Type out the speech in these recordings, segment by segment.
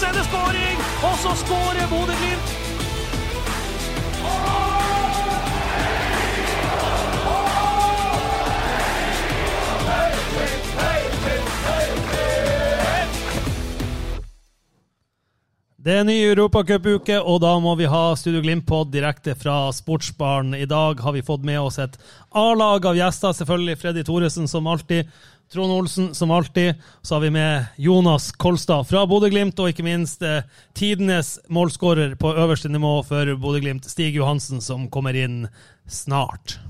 Så er det skåring, og så skårer Bodø-Glimt. Det er ny Europacupuke, og da må vi ha Studio Glimt-pod direkte fra Sportsbaren. I dag har vi fått med oss et A-lag av gjester, selvfølgelig. Freddy Thoresen som alltid. Trond Olsen som alltid. Så har vi med Jonas Kolstad fra Bodø-Glimt, og ikke minst eh, tidenes målskårer på øverste nivå for Bodø-Glimt, Stig Johansen, som kommer inn snart.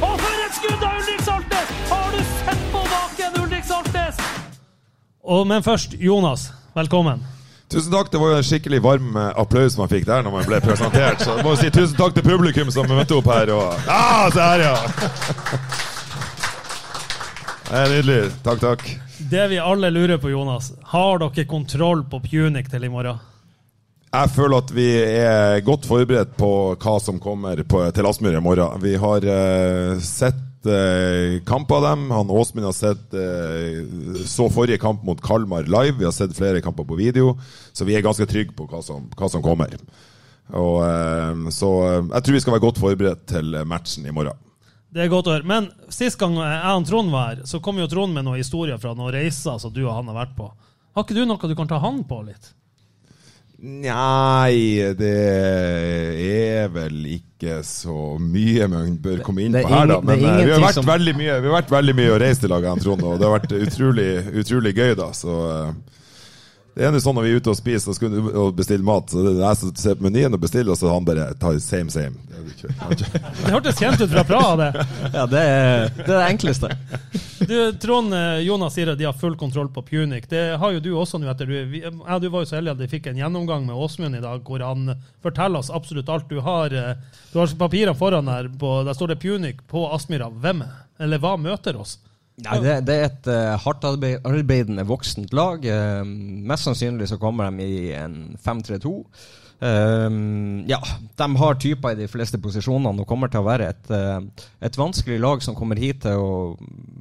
Og for et skudd av Ulrik Saltnes! Har du sett på baken, Ulrik Saltnes? Og, men først, Jonas. Velkommen. Tusen takk. Det var jo en skikkelig varm eh, applaus man fikk der når man ble presentert. Så jeg må si tusen takk til publikum som møtte opp her. Og... Ah, se her, ja! Det er nydelig. Takk, takk. Det vi alle lurer på, Jonas, har dere kontroll på Punic til i morgen? Jeg føler at vi er godt forberedt på hva som kommer på, til Aspmyr i morgen. Vi har uh, sett uh, kamp av dem. Han Åsmund har sett uh, så forrige kamp mot Kalmar live. Vi har sett flere kamper på video, så vi er ganske trygge på hva som, hva som kommer. Og, eh, så eh, jeg tror vi skal være godt forberedt til matchen i morgen. Det er godt å høre. Men sist gang jeg og Trond var her, så kom jo Trond med noen historier fra noen reiser som du og han har vært på. Har ikke du noe du kan ta han på litt? Nei, det er vel ikke så mye man bør komme inn på her, da. Men eh, vi har vært som- veldig mye Vi har vært veldig mye og reist i lag, jeg og Trond, og det har vært utrolig, utrolig gøy, da. Så eh, det er jo sånn når vi er ute og spiser og skal og bestille mat, så det er jeg som ser på menyen og bestiller, og så han bare tar same, same. Det hørtes kjent ut fra Praha, det. Ja, det er det, er det enkleste. Du, Trond eh, Jonas sier at de har full kontroll på Punic. Det har jo du også nå etter du og du var jo så heldig at vi fikk en gjennomgang med Åsmund i dag, hvor han forteller oss absolutt alt. Du har, eh, du har papirene foran her, på, der står det Punic på Aspmyra. Hvem, eller hva møter oss? Nei, det, det er et uh, hardtarbeidende voksent lag. Uh, mest sannsynlig så kommer de i en 5-3-2. Uh, ja, de har typer i de fleste posisjonene og kommer til å være et, uh, et vanskelig lag som kommer hit til å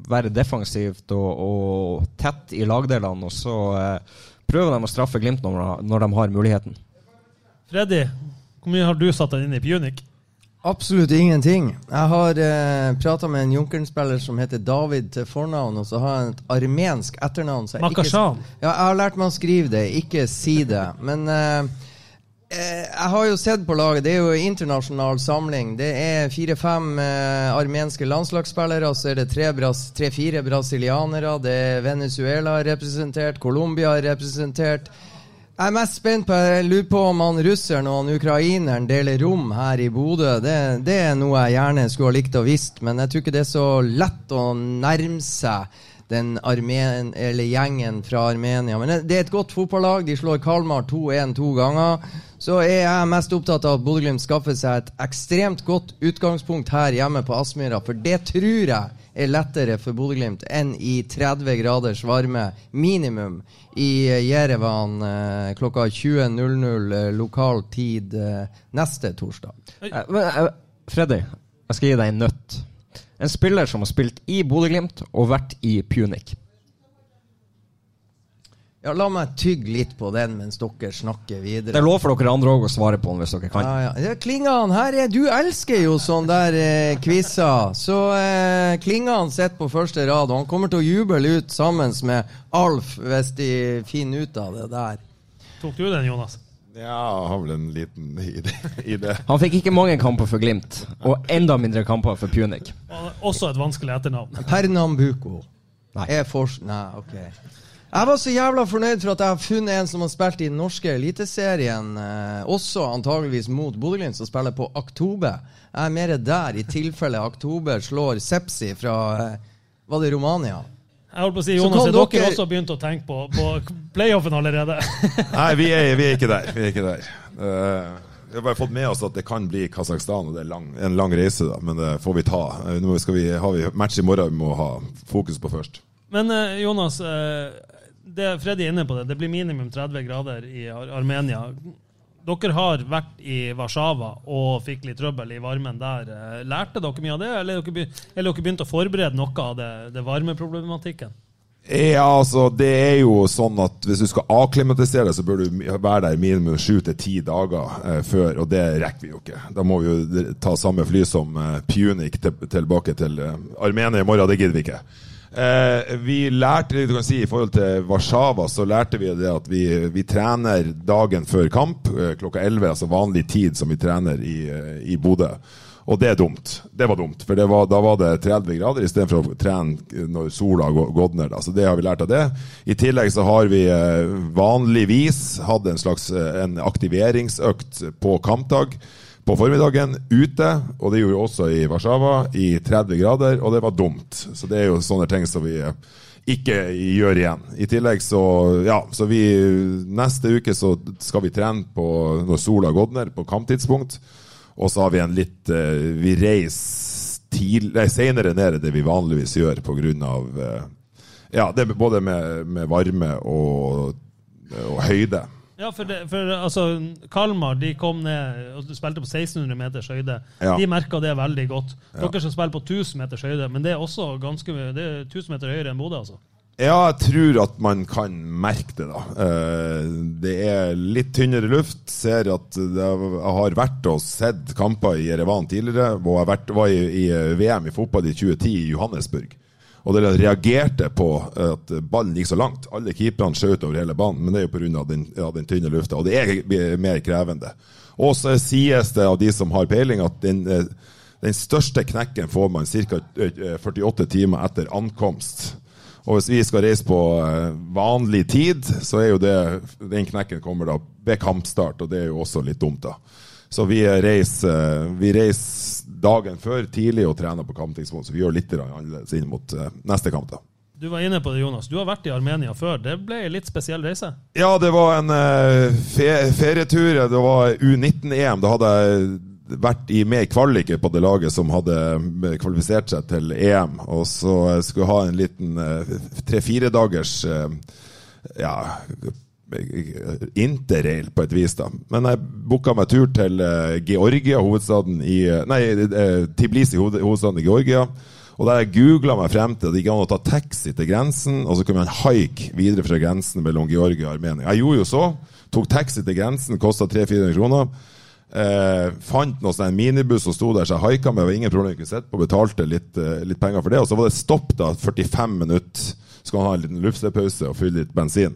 være defensivt og, og tett i lagdelene. Og så eh, prøver de å straffe Glimt når, når de har muligheten. Freddy, hvor mye har du satt deg inn i Punic? Absolutt ingenting. Jeg har eh, prata med en Junkeren-spiller som heter David til fornavn, og så har han et armensk etternavn. så jeg ikke- Ja, jeg har lært meg å skrive det, ikke si det. Men eh, eh, jeg har jo sett på laget, det er jo internasjonal samling. Det er fire-fem eh, armenske landslagsspillere, så er det tre-fire tre, brasilianere. Det er Venezuela representert, Colombia representert. Jeg er mest spent på Jeg lurer på om han russeren og han ukraineren deler rom her i Bodø. Det, det er noe jeg gjerne skulle ha likt å visst, men jeg tror ikke det er så lett å nærme seg den armen, eller gjengen fra Armenia. Men det er et godt fotballag. De slår Kalmar 2-1 to ganger. Så er jeg mest opptatt av at Bodø-Glimt skaffer seg et ekstremt godt utgangspunkt her hjemme på Aspmyra, for det tror jeg er lettere for Bodø-Glimt enn i 30 graders varme minimum i eh, Jerevan eh, klokka 20.00 eh, lokal tid eh, neste torsdag. Freddy, jeg skal gi deg en nøtt. En spiller som har spilt i Bodø-Glimt og vært i Punic. Ja, La meg tygge litt på den mens dere snakker videre. Det er lov for dere andre òg å svare på den hvis dere kan. Ja, ja. ja Klingan, her er Du elsker jo sånn der eh, quizer. Så eh, Klingan sitter på første rad, og han kommer til å juble ut sammen med Alf hvis de finner ut av det der. Tok du den, Jonas? Ja, har vel en liten idé. Han fikk ikke mange kamper for Glimt, og enda mindre kamper for Punic. Også et vanskelig etternavn. Pernambuco. Nei. Er fors... Nei, ok. Jeg var så jævla fornøyd for at jeg har funnet en som har spilt i den norske eliteserien, eh, også antageligvis mot Bodø-Glimt, som spiller på Aktobe. Jeg er mer der, i tilfelle Aktobe slår Sepsi fra eh, Var det Romania? Jeg holdt på å si, Jonas, er dere dere- også begynt å tenke på, på playoffen allerede? Nei, vi er, vi er ikke der. Vi er ikke der. Uh, vi har bare fått med oss at det kan bli Kasakhstan, og det er lang, en lang reise, da, men det får vi ta. Eh, Nå skal vi, har vi match i morgen vi må ha fokus på først. Men eh, Jonas, eh, det Freddy er inne på det. Det blir minimum 30 grader i Ar Armenia. Dere har vært i Warszawa og fikk litt trøbbel i varmen der. Eh, Lærte dere mye av det, eller dere, dere begynt å forberede noe av det, det varmeproblematikken? Ja, altså, det er jo sånn at hvis du skal akklimatisere så bør du være der minimum sju til ti dager eh, før, og det rekker vi jo ikke. Da må vi jo ta samme fly som eh, Punic til, tilbake til eh, Armenia i morgen. Det gidder vi ikke. Eh, vi lærte du kan si, I forhold til Warszawa så lærte vi det at vi, vi trener dagen før kamp eh, klokka 11, altså vanlig tid som vi trener i, eh, i Bodø. Og det er dumt. Det var dumt, for var, da var det 30 grader istedenfor å trene når sola har gått ned. Så det har vi lært av det. I tillegg så har vi eh, vanligvis hatt en slags en aktiveringsøkt på kampdag på formiddagen ute, og det gjorde vi også i Warszawa, i 30 grader, og det var dumt. Så det er jo sånne ting som vi eh, ikke gjør igjen. I tillegg så Ja, så vi Neste uke så skal vi trene på når sola har gått ned, på kamptidspunkt. Og så har vi en litt eh, Vi reiser seinere ned enn det vi vanligvis gjør pga. Uh, ja, det er både med, med varme og, og høyde. Ja, for, det, for altså, Kalmar de kom ned og spilte på 1600 meters høyde. Ja. De merka det veldig godt. Ja. Dere som spiller på 1000 meters høyde, men det er også ganske det er 1000 meter høyere enn Bodø, altså. Ja, jeg tror at man kan merke det, da. Eh, Det er litt tynnere luft. Ser at jeg har vært og sett kamper i Erevan tidligere. Og jeg var i, i VM i fotball i 2010 i Johannesburg. Og dere reagerte på at ballen gikk så langt. Alle keeperne skjøt over hele banen, men det er jo pga. Den, ja, den tynne lufta. Og det er mer krevende. Og så sies det av de som har peiling, at den, eh, den største knekken får man ca. 48 timer etter ankomst. Og hvis vi skal reise på eh, vanlig tid, så er jo det den knekken kommer da ved kampstart, og det er jo også litt dumt, da. Så vi reiser, vi reiser dagen før tidlig og trener på kamptidspunkt, så vi gjør litt annerledes inn mot eh, neste kamp, da. Du var inne på det, Jonas. Du har vært i Armenia før. Det ble en litt spesiell reise. Ja, det var en eh, fe ferietur. Det var U19-EM. Da hadde jeg vært i med i kvaliket på det laget som hadde eh, kvalifisert seg til EM. Og så skulle jeg ha en liten tre-fire dagers ja, interrail på et vis, da. Men jeg booka meg tur til eh, Georgia, hovedstaden i eh, Nei, eh, Tiblisi, hovedstaden i Georgia. Og der jeg googla meg frem til at det gikk an å ta taxi til grensen, og så kunne man haike videre fra grensen mellom Georgia og Armenia. Jeg gjorde jo så. Tok taxi til grensen, kosta 300-400 kroner. Eh, fant noe sånn minibuss som sto der, så jeg haika med. Det var ingen problem. Jeg kunne sett på, betalte litt, litt penger for det. Og så var det stopp da, 45 minutter. Så kan man ha en liten luftepause og fylle litt bensin.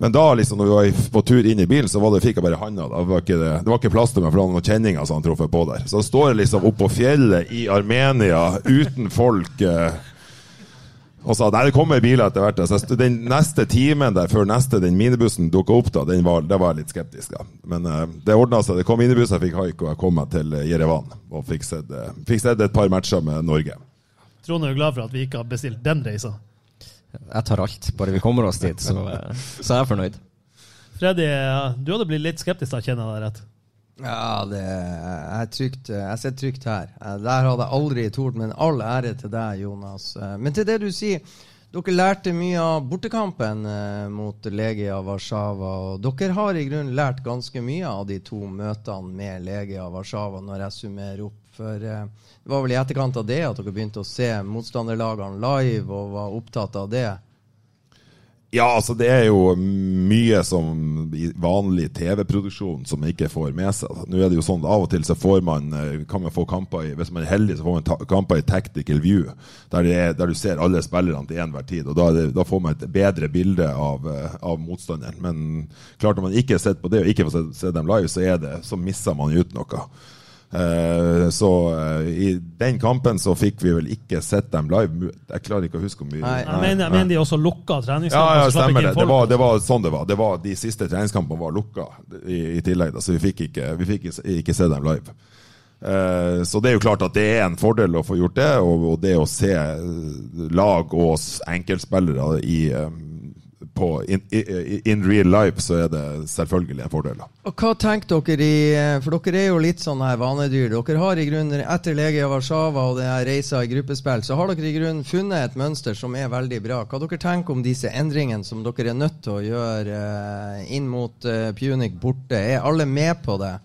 Men da, liksom, når vi var på tur inn i bilen, så det, fikk jeg bare handa. Det var ikke, det, det var ikke plass til meg, for han hadde noen kjenninger som han truffet på der. Så da står jeg liksom oppå fjellet i Armenia uten folk. Eh, og sa nei, det kommer biler etter hvert. Så den neste timen der før neste, den minibussen dukka opp, da, den var, der var jeg litt skeptisk. Da. Men eh, det ordna seg. Det kom minibuss, jeg fikk haik, og jeg kom meg til eh, Jerevan. Og fikk sett, eh, fikk sett et par matcher med Norge. Trond er jo glad for at vi ikke har bestilt den reisa. Jeg tar alt, bare vi kommer oss dit, så, så er jeg fornøyd. Freddy, eh, du hadde blitt litt skeptisk, da, kjenner jeg deg rett? Ja, det jeg, er trygt, jeg sitter trygt her. Eh, Der hadde jeg aldri tort, men all ære til deg, Jonas. Eh, Men til det du sier, dere lærte mye av bortekampen mot Legia Warszawa. Og dere har i grunnen lært ganske mye av de to møtene med Legia Warszawa, når jeg summerer opp. For eh, det var vel i etterkant av det at dere begynte å se motstanderlagene live og var opptatt av det. Ja, altså det er jo mye som i vanlig TV-produksjon som man ikke får med seg. Nå er det jo sånn Av og til så får man, eh, kan man få kamper i Hvis man er heldig, så får man kamper i tactical view, der, er, der du ser alle spillerne til enhver tid. og Da, det, da får man et bedre bilde av, eh, av motstanderen. Men klart når man ikke har sett på det, og ikke får se, se dem live, så, er det, så misser man ut noe. Eh, så eh, i den kampen så fikk vi vel ikke sett dem live. Jeg klarer ikke å huske hvor mye. Nei. Jeg mener, jeg mener de også lukka Ja, ja, stemmer det. Det var, det var sånn det var. Det var De siste treningskampene var lukka i, i tillegg, da, så vi fikk ikke, vi fikk ikke, se dem live. Eh, så det er jo klart at det er en fordel å få gjort det, og, det å se lag og enkeltspillere i, på, in, in real life, så er det selvfølgelig en fordel. Og hva tenker dere i For dere er jo litt sånn her vanedyr. Dere har i grunnen, etter Legia Warszawa og det her reisa i gruppespill, så har dere i grunnen funnet et mønster som er veldig bra. Hva dere tenker om disse endringene som dere er nødt til å gjøre eh, inn mot eh, Punic borte? Er alle med på det?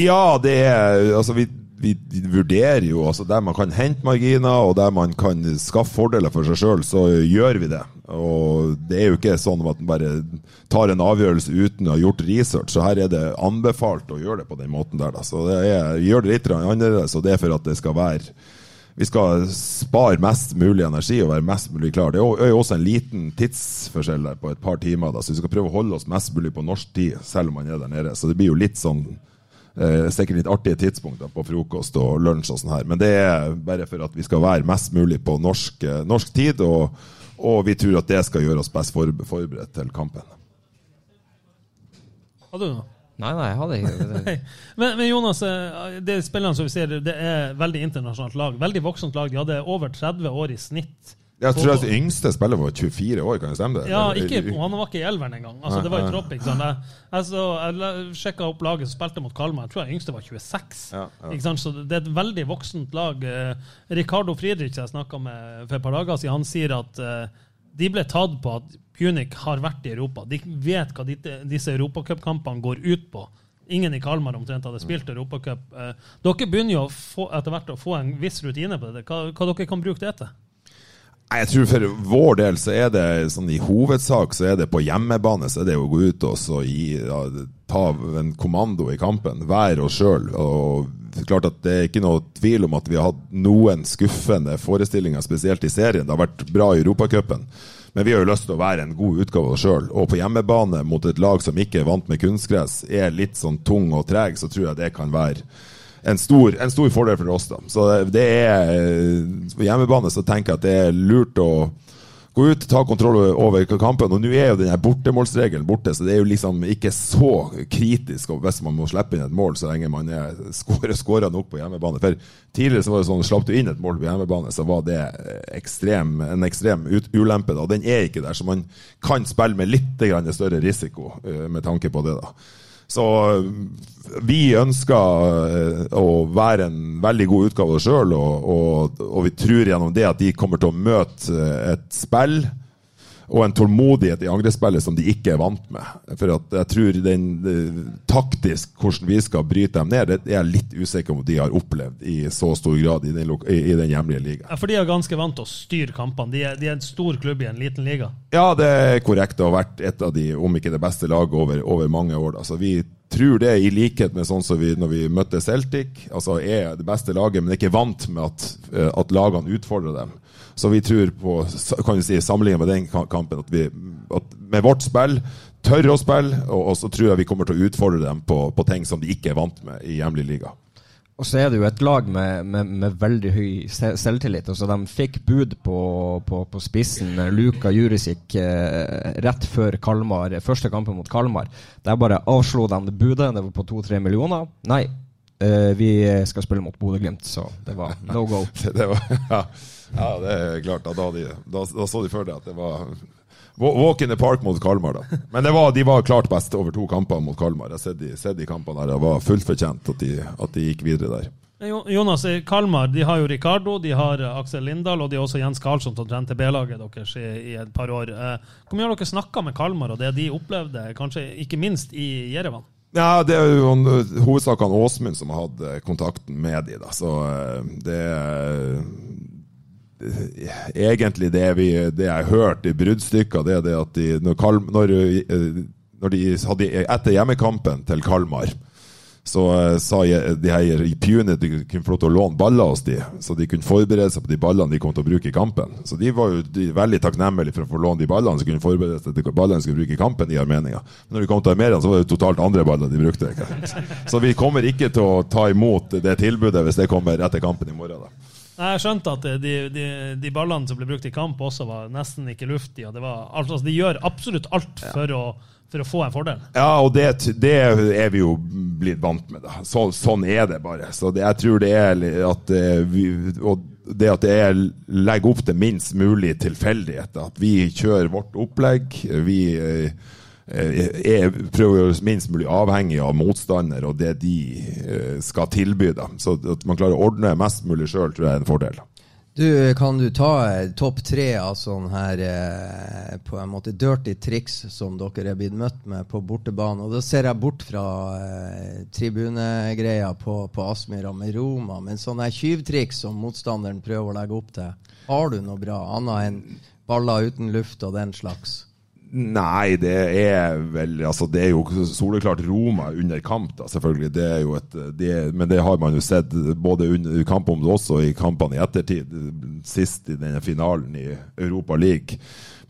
Ja, det er Altså, vi, vi, vurderer jo altså Der man kan hente marginer, og der man kan skaffe fordeler for seg sjøl, så gjør vi det. Og det er jo ikke sånn at man bare tar en avgjørelse uten å ha gjort research. Så her er det anbefalt å gjøre det på den måten der, da. Så det er, gjør det litt annerledes, og det er for at det skal være vi skal spare mest mulig energi og være mest mulig klar. Det er jo også en liten tidsforskjell der på et par timer. Da. Så vi skal prøve å holde oss mest mulig på norsk tid, selv om man er der nede. Så det blir jo litt sånn eh, sikkert litt artige tidspunkter på frokost og lunsj og sånn her. Men det er bare for at vi skal være mest mulig på norsk, eh, norsk tid, og, og vi tror at det skal gjøre oss best for, forberedt til kampen. Hadde du noe? Nei, nei, jeg hadde ikke det. Men, men Jonas, eh, det spillerne som vi ser, det er veldig internasjonalt lag. Veldig voksent lag. De hadde over 30 år i snitt. Jeg tror at yngste spiller var 24 år, kan det stemme? det? Ja, ikke, han var ikke i elveren engang. Altså, det var i tropp. ikke sant? Jeg, altså, jeg sjekka opp laget som spilte mot Kalmar. Jeg tror jeg yngste var 26. Ja, ja. Ikke sant? Så det er et veldig voksent lag. Eh, Ricardo Friedrich jeg snakka med for et par dager siden, han sier at eh, de ble tatt på at Punic har vært i Europa. De vet hva disse, europacupkampene går ut på. Ingen i Kalmar omtrent hadde spilt europacup. Eh, dere begynner jo få, etter hvert å få en viss rutine på det. Hva, hva dere kan bruke det til? Nei, Jeg tror for vår del så er det sånn i hovedsak så er det på hjemmebane så er det å gå ut og så gi, ja, ta en kommando i kampen. Være oss sjøl. Klart at det er ikke noe tvil om at vi har hatt noen skuffende forestillinger, spesielt i serien. Det har vært bra i Europacupen. Men vi har jo lyst til å være en god utgave av oss sjøl. Og på hjemmebane mot et lag som ikke er vant med kunstgress, er litt sånn tung og treg, så tror jeg det kan være en stor, en stor fordel for oss. da. Så det er På hjemmebane så tenker jeg at det er lurt å gå ut, ta kontroll over kampen. Og nå er jo den bortemålsregelen borte, så det er jo liksom ikke så kritisk hvis man må slippe inn et mål så lenge man er skårer, nok på hjemmebane. For tidligere så var det sånn slapp du inn et mål på hjemmebane, så var det ekstrem, en ekstrem ulempe. da. Den er ikke der, så man kan spille med litt større risiko eh, med tanke på det. da. Så øh, vi ønsker øh, å være en veldig god utgave av oss sjøl, og, og, og vi tror gjennom det at de kommer til å møte øh, et spill og en tålmodighet i angrepsspillet som de ikke er vant med. For at jeg tror den øh, taktisk hvordan vi skal bryte dem ned, det er jeg litt usikker om de har opplevd i så stor grad i den, i, i den hjemlige ligaen. Ja, for de er ganske vant til å styre kampene. De er, de er en stor klubb i en liten liga. Ja, det er korrekt. Det har vært et av de, om ikke det beste laget over, over mange år. Altså, vi tror det, i likhet med sånn som vi når vi møtte Celtic, altså er det beste laget, men er ikke vant med at, eh, at lagene utfordrer dem. Så vi tror på, kan vi si, sammenlignet med den kampen, at vi at med vårt spill tør å spille, og, og så tror jeg vi kommer til å utfordre dem på, på ting som de ikke er vant med i hjemlig liga. Og så er det jo et lag med, med, med veldig høy se- selvtillit. Altså, de fikk bud på, på, på spissen, Luka Jurisic, eh, rett før Kalmar, første kampen mot Kalmar. Der bare avslo de det budet. Det var på to-tre millioner. Nei, eh, vi skal spille mot Bodø-Glimt, så det var no go. det var, ja, ja, det er klart. Da, de, da, da så de for deg at det var wa- Walk in the park mot Kalmar, da. Men det var, de var klart best over to kamper mot Kalmar. Jeg har sett de, de kampene der. Det var fullt fortjent at de, at de gikk videre der. Jonas, Kalmar de har jo Ricardo, de har eh, Aksel Lindahl og de har også Jens Karlsson som trente B-laget deres i, i et par år. Eh, Hvor mye har dere snakka med Kalmar og det de opplevde, kanskje ikke minst i Jerevan? Ja, det er jo hovedsakene Åsmund som har hatt kontakten med de, da. Så det Egentlig det, vi, det jeg har hørt i bruddstykker, det er det at de, når, Kalm, når, når de hadde Etter hjemmekampen til Kalmar, så eh, sa de her at de kunne få lov til å låne baller hos de, så de kunne forberede seg på de ballene de kom til å bruke i kampen. Så de var jo de, veldig takknemlige for å få låne de ballene, som kunne forberede seg til ballene de skulle bruke i kampen i Armenia. Men når de kom til Armenia, så var det totalt andre baller de brukte. Så vi kommer ikke til å ta imot det tilbudet hvis det kommer etter kampen i morgen. da. Nei, Jeg skjønte at de, de, de ballene som ble brukt i kamp, også var nesten ikke luftige. det var- Altså, de gjør absolutt alt for, å, for å få en fordel. Ja, og det, det er vi jo blitt vant med. da. Så, sånn er det bare. Så det, jeg tror det er at eh, vi, og det at det er legger opp til minst mulig tilfeldigheter. At vi kjører vårt opplegg. Vi eh, er, prøver å gjøre minst mulig avhengig av motstander og det de eh, skal tilby. Da. Så at man klarer å ordne mest mulig sjøl, tror jeg er en fordel. Du, Kan du ta eh, topp tre av sånne her eh, på en måte dirty triks som dere er blitt møtt med på bortebane? Og Da ser jeg bort fra eh, tribunegreia på, på Aspmyra med Roma, men sånne tyvtriks som motstanderen prøver å legge opp til. Har du noe bra annet enn baller uten luft og den slags? Nei, det er vel Altså, det er jo soleklart Roma under kamp, da, selvfølgelig. Det er jo et, det, men det har man jo sett både under kampen det også i kampene i ettertid. Sist i denne finalen i Europa League.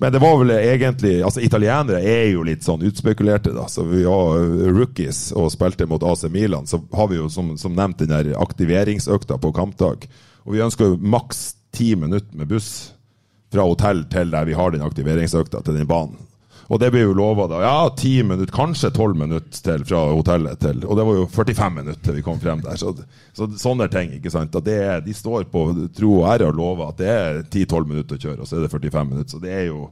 Men det var vel egentlig altså Italienere er jo litt sånn utspekulerte. da, så Vi var rookies og spilte mot AC Milan. Så har vi jo som, som nevnt den der aktiveringsøkta på kampdag. Og vi ønsker jo maks ti minutter med buss fra hotell til der vi har den aktiveringsøkta, til den banen. Og det blir jo lova da. Ja, ti minutter, kanskje tolv minutter til fra hotellet til Og det var jo 45 minutter til vi kom frem der. Så, så sånne ting, ikke sant. At er, de står på tro og ære og lover at det er 10-12 minutter å kjøre, og så er det 45 minutter. Så det er jo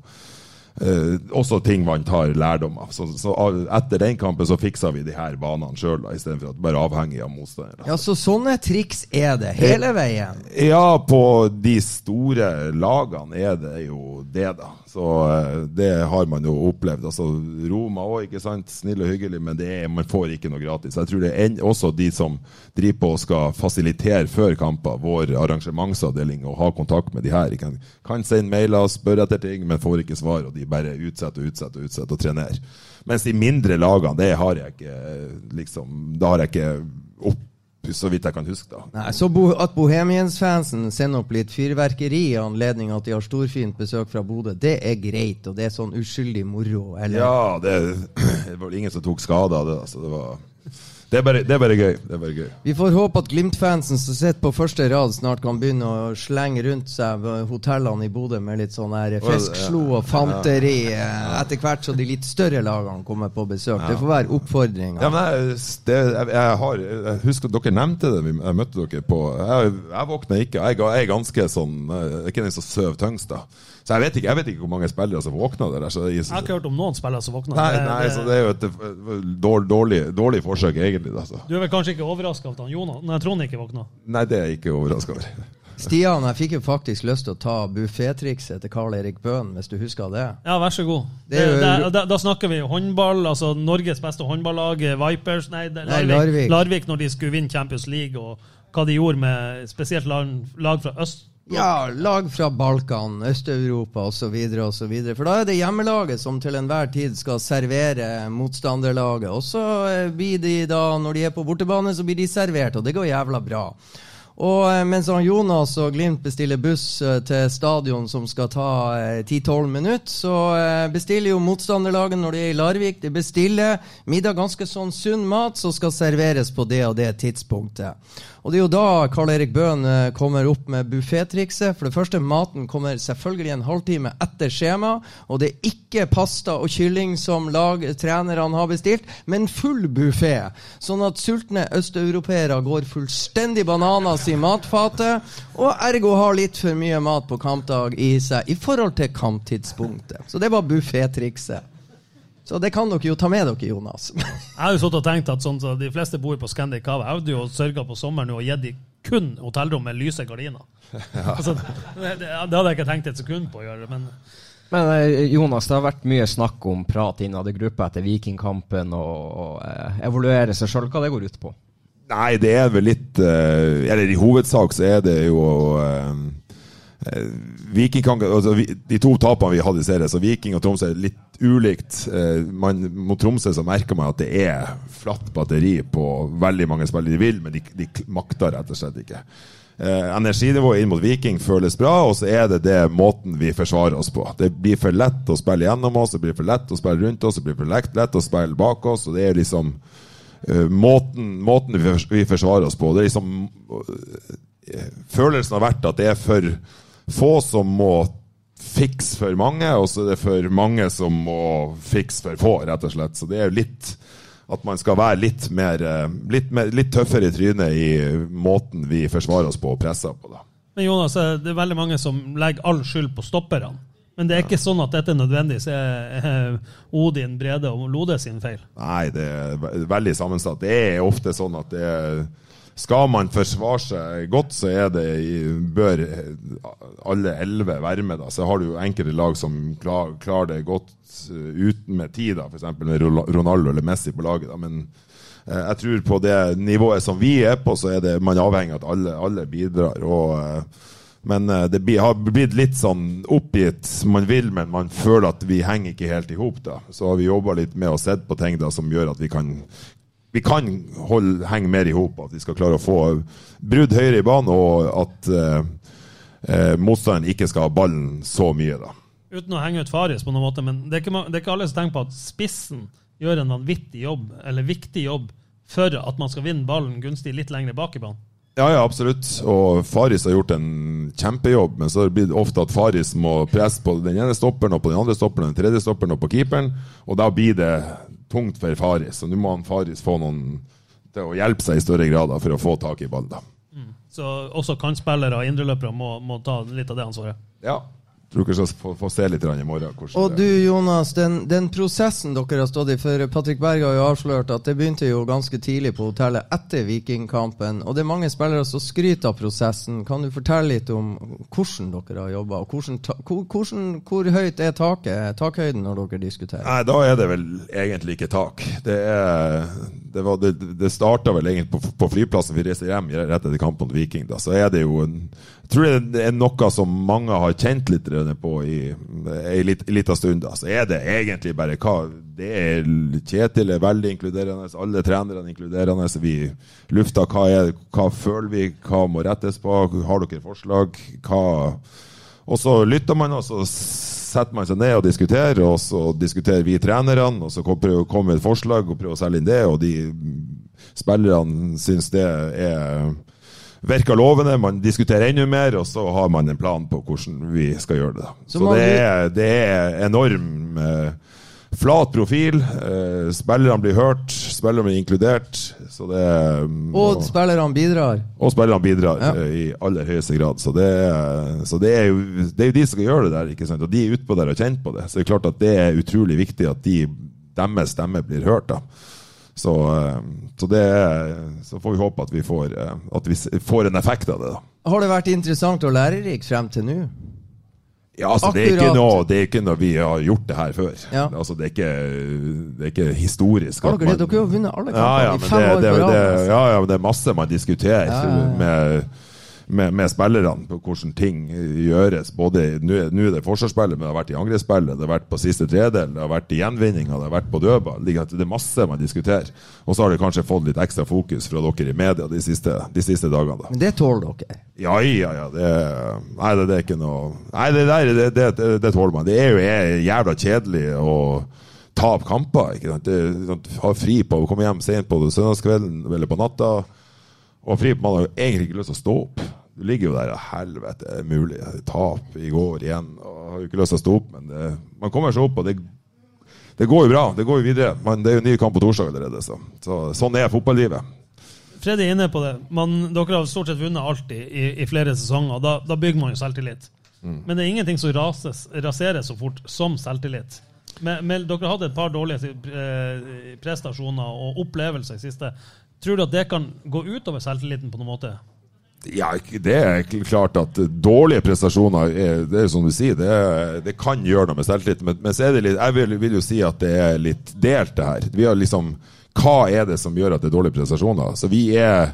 eh, også ting man tar lærdom av. Så, så etter den kampen så fiksa vi de her banene sjøl, istedenfor at bare avhengig av motstandere. Ja, Så sånne triks er det hele veien? Ja, på de store lagene er det jo det, da. Så eh, det har man jo opplevd. Altså Roma òg, ikke sant. Snill og hyggelig, men er, man får ikke noe gratis. Jeg tror det er en, også de som driver på og skal fasilitere før kamper, vår arrangementsavdeling, og ha kontakt med de her. Kan, kan sende mailer, spørre etter ting, men får ikke svar. Og de bare utsetter og utsetter og utsetter og trenerer. Mens de mindre lagene, det har jeg ikke liksom, Da har jeg ikke opp, så vidt jeg kan huske, da. Nei, Så bo at Bohemians-fansen sender opp litt fyrverkeri i anledning at de har storfint besøk fra Bodø, det er greit, og det er sånn uskyldig moro? Eller? Ja, det, det var vel ingen som tok skade av det. Altså, det, var, det, er bare, det er bare gøy. Det er bare gøy. Vi får håpe at Glimt-fansen som sitter på første rad, snart kan begynne å slenge rundt seg hotellene i Bodø med litt sånn her feskslo og fanteri eh, etter hvert så de litt større lagene kommer på besøk. Det får være oppfordringa. Ja, jeg, jeg, jeg, jeg husker at dere nevnte det. vi- Jeg møtte dere på Jeg, jeg våkna ikke. Jeg, jeg er ganske sånn Jeg er ikke den som sover tyngst, da. Så jeg vet ikke, jeg vet ikke hvor mange spillere som våkna der. Så jeg, Jeg har ikke hørt om noen spillere som våkna. nei, nei, så det er jo et eh, dårlig, dårlig, dårlig forsøk, egentlig. Altså. Du er vel kanskje ikke overraska over at han Jonas Nei, Trond ikke våkna? Nei, det er jeg ikke overraska over. Stian, jeg fikk jo faktisk lyst til å ta buffétrikset til Karl Erik Bøhn, hvis du husker det. Ja, vær så god. Det er jo- Det- det- da, da snakker vi håndball, altså Norges beste håndballag, Vipers Nei, det- Nei, Larvik, Larvik. Larvik når de skulle vinne Champions League, og hva de gjorde med spesielt lag, lag fra øst. Ja, lag fra Balkan, Øst-Europa osv. osv. For da er det hjemmelaget som til enhver tid skal servere motstanderlaget. Og så eh, blir de da, når de er på bortebane, så blir de servert, og det går jævla bra. Og eh, mens Jonas og Glimt bestiller buss eh, til stadion som skal ta eh, 10-12 minutter, så bestiller jo motstanderlaget når de er i Larvik, de bestiller middag ganske sånn sunn mat som skal serveres på det og det tidspunktet. Og det er jo da Karl Erik Bøhn eh, kommer opp med buffettrikset. For det første, maten kommer selvfølgelig en halvtime etter skjema. Og det er ikke pasta og kylling som lag trenerne har bestilt, men full buffé. Sånn at sultne østeuropeere går fullstendig bananas i matfatet, og ergo har litt for mye mat på kampdag i seg i forhold til kamptidspunktet. Så det var buffettrikset. Så det kan dere jo ta med dere, Jonas. Jeg har jo sittet og tenkt at sånn, så de fleste bor på Scandic Cave. Jeg hadde jo sørga på sommeren og gitt dem kun hotellrom med lyse gardiner. Altså, det, det hadde jeg ikke tenkt et sekund på å gjøre. Men Men eh, Jonas, det har vært mye snakk om prat innad i gruppa etter Vikingkampen og, og eh, evaluere seg sjøl. Hva det går ut på? Nei, det er vel litt eh, Eller i hovedsak så er det jo Viking kan, altså, De to tapene vi hadde i serien, så Viking og Tromsø er litt ulikt. Eh, man, mot Tromsø så merker man at det er flatt batteri på veldig mange spillere. De vil, men de, de makter rett og slett ikke. Eh, energinivået inn mot Viking føles bra, og så er det det måten vi forsvarer oss på. Det blir for lett å spille gjennom oss, det blir for lett å spille rundt oss, det blir for lett, lett å spille bak oss. og det er liksom eh, måten, måten vi, forsvarer oss på. Det er liksom eh, Følelsen har vært at det er for få som må fikse for mange, og så er det for mange som må fikse for få, rett og slett. Så det er jo litt at man skal være litt mer, eh, litt, mer, litt tøffere i trynet i måten vi forsvarer oss på og presser på. da. Men Jonas, eh, det er veldig mange som legger all skyld på stopperne. Men det er ikke sånn at dette nødvendigvis er eh, Odin, Brede og Lode sin feil. Nei, det er veldig sammensatt. Det er ofte sånn at det er skal man forsvare seg godt, så er det, bør alle elleve være med. Da. Så har du jo enkelte lag som klar, klarer det godt eh, uten med tid, f.eks. med Ronaldo eller Messi på laget. Da. Men eh, jeg tror på det nivået som vi er på, så er det, man avhengig av at alle, alle bidrar. Og, eh, men eh, det har blitt litt sånn oppgitt. Man vil, men man føler at vi henger ikke helt i hop. Så har vi jobba litt med å sett på ting da, som gjør at vi kan vi kan holde, henge mer i hop. At vi skal klare å få brudd høyere i banen, og at eh, eh, motstanderen ikke skal ha ballen så mye. da. Uten å henge ut Faris på noen måte, men det er ikke, det er ikke alle som tenker på at spissen gjør en vanvittig jobb, eller viktig jobb, for at man skal vinne ballen gunstig litt lenger bak i banen. Ja, ja, absolutt. Og Faris har gjort en kjempejobb, men så blir det ofte at Faris må presse på den ene stopperen, og på den andre stopperen, den tredje stopperen og på keeperen, og da blir det tungt for Faris. Så nå må han Faris få noen til å hjelpe seg i større grad for å få tak i ballen. da. Så også kantspillere og indreløpere må, må ta litt av det ansvaret. Ja. Tror dere skal få, se litt i morgen. Og du Jonas, den, den prosessen dere har stått i For Patrick Berg har jo avslørt at det begynte jo ganske tidlig på hotellet etter Vikingkampen. Og det er mange spillere som skryter av prosessen. Kan du fortelle litt om hvordan dere har jobba? Hvor, høyt er taket, takhøyden når dere diskuterer? Nei, da er det vel egentlig ikke tak. Det, er, det, var, det, det starta vel egentlig på, på flyplassen. Vi reiser hjem rett etter kampen mot Viking. Da. Så er det jo en tror det er noe som mange har kjent litt på i ei lit- lita stund. Altså, er det egentlig bare hva det er Kjetil er veldig inkluderende, alle trenerne er inkluderende. Vi lufter hva, er, hva føler vi, hva må rettes på, har dere forslag? hva og så lytter man, og så setter man seg ned og diskuterer, og så diskuterer vi trenerne, og så kommer et forslag og prøver å selge inn det, og de spillerne syns det er virker lovende. Man diskuterer enda mer, og så har man en plan på hvordan vi skal gjøre det. Så Så, det, er, det er enorm eh, flat profil. Eh, spillerne blir hørt, spillerne blir inkludert. Så det og, Og spillerne bidrar. og spillerne bidrar Ja. eh, i aller høyeste grad. Så, det, er- så det, er jo, det er jo de som skal gjøre det der, ikke sant? og de er utpå der og kjent på det. Så det er klart at det er utrolig viktig at de, deres stemme blir hørt. da. Så, eh, så, det så får vi håpe at vi får, eh, at vi får en effekt av det. da. Har det vært interessant og lærerikt frem til nå? Ja, altså, det, er noe, det er ikke noe vi har gjort det her før. Ja. Altså, det, er ikke, det er ikke historisk. Har dere Dere har vunnet alle kampene ja, i fem det, år på rad. altså. ja, ja, men det er masse man diskuterer Ja, ja, ja. Med, med, med spillerne på hvordan ting gjøres. Både Nå er- det forsvarsspillet, men det har vært i angrepsspillet, det har vært på siste tredel, det har vært i gjenvinninga, det har vært på dødball. Det er- masse man diskuterer. Og så har det kanskje fått litt ekstra fokus fra dere i media de siste, de siste dagene. da. Men det tåler dere. Ja, ja, ja. Det, nei, det, det er ikke noe Nei, det der det, det, det, tåler man. Det er jo jævla kjedelig å tape kamper. ikke sant? Det, sånn, ha fri på å komme hjem sent på søndagskvelden eller på natta. Og fri på mandag. Egentlig ikke lyst til å stå opp. Du ligger jo der og helvete, er det mulig? Tap i går igjen. Og har jo ikke lyst til å stå opp, men det, man kommer seg opp, og det, det går jo bra. Det går jo videre. Men det er jo ny kamp på torsdag allerede, så, så sånn er fotballivet. Freddy er inne på det. Man, dere har stort sett vunnet alltid i, i flere sesonger. Da, da bygger man jo selvtillit. Men det er ingenting som rases, raseres så fort som selvtillit. Men, men dere har hatt et par dårlige eh, prestasjoner og opplevelser i siste. Tror du at det kan gå utover selvtilliten på noen måte? Ja, det er klart at dårlige prestasjoner er, det er som du sier, det, det kan gjøre noe med selvtilliten. Men, men så det litt, jeg vil, vil jo si at det er litt delt, det her. Vi har liksom, Hva er det som gjør at det er dårlige prestasjoner? Så vi er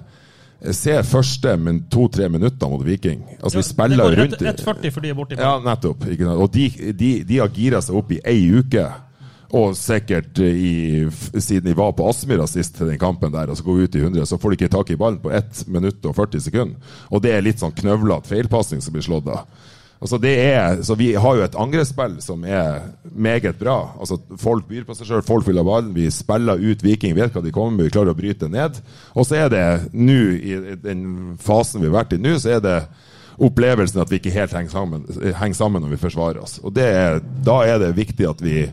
Se første men to-tre minutter mot Viking. Altså, vi spiller rundt rundt går 1,40 for de er borti Ja, nettopp. Og de, de, de har gira seg opp i ei uke. Og sikkert i, siden de var på Aspmyra sist til den kampen der, og så går vi ut i 100, så får de ikke tak i ballen på 1 minutt og 40 sekunder. Og det er litt sånn knøvlete feilpasning som blir slått av. Altså det er, så Vi har jo et angrepsspill som er meget bra. Altså Folk byr på seg sjøl, folk vil ha ballen. Vi spiller ut Viking, vet hva de kommer med, vi klarer å bryte ned. Og så er det nå, i den fasen vi har vært i nå, så er det opplevelsen at vi ikke helt henger sammen, henger sammen når vi forsvarer oss. Og er, Da er det viktig at vi,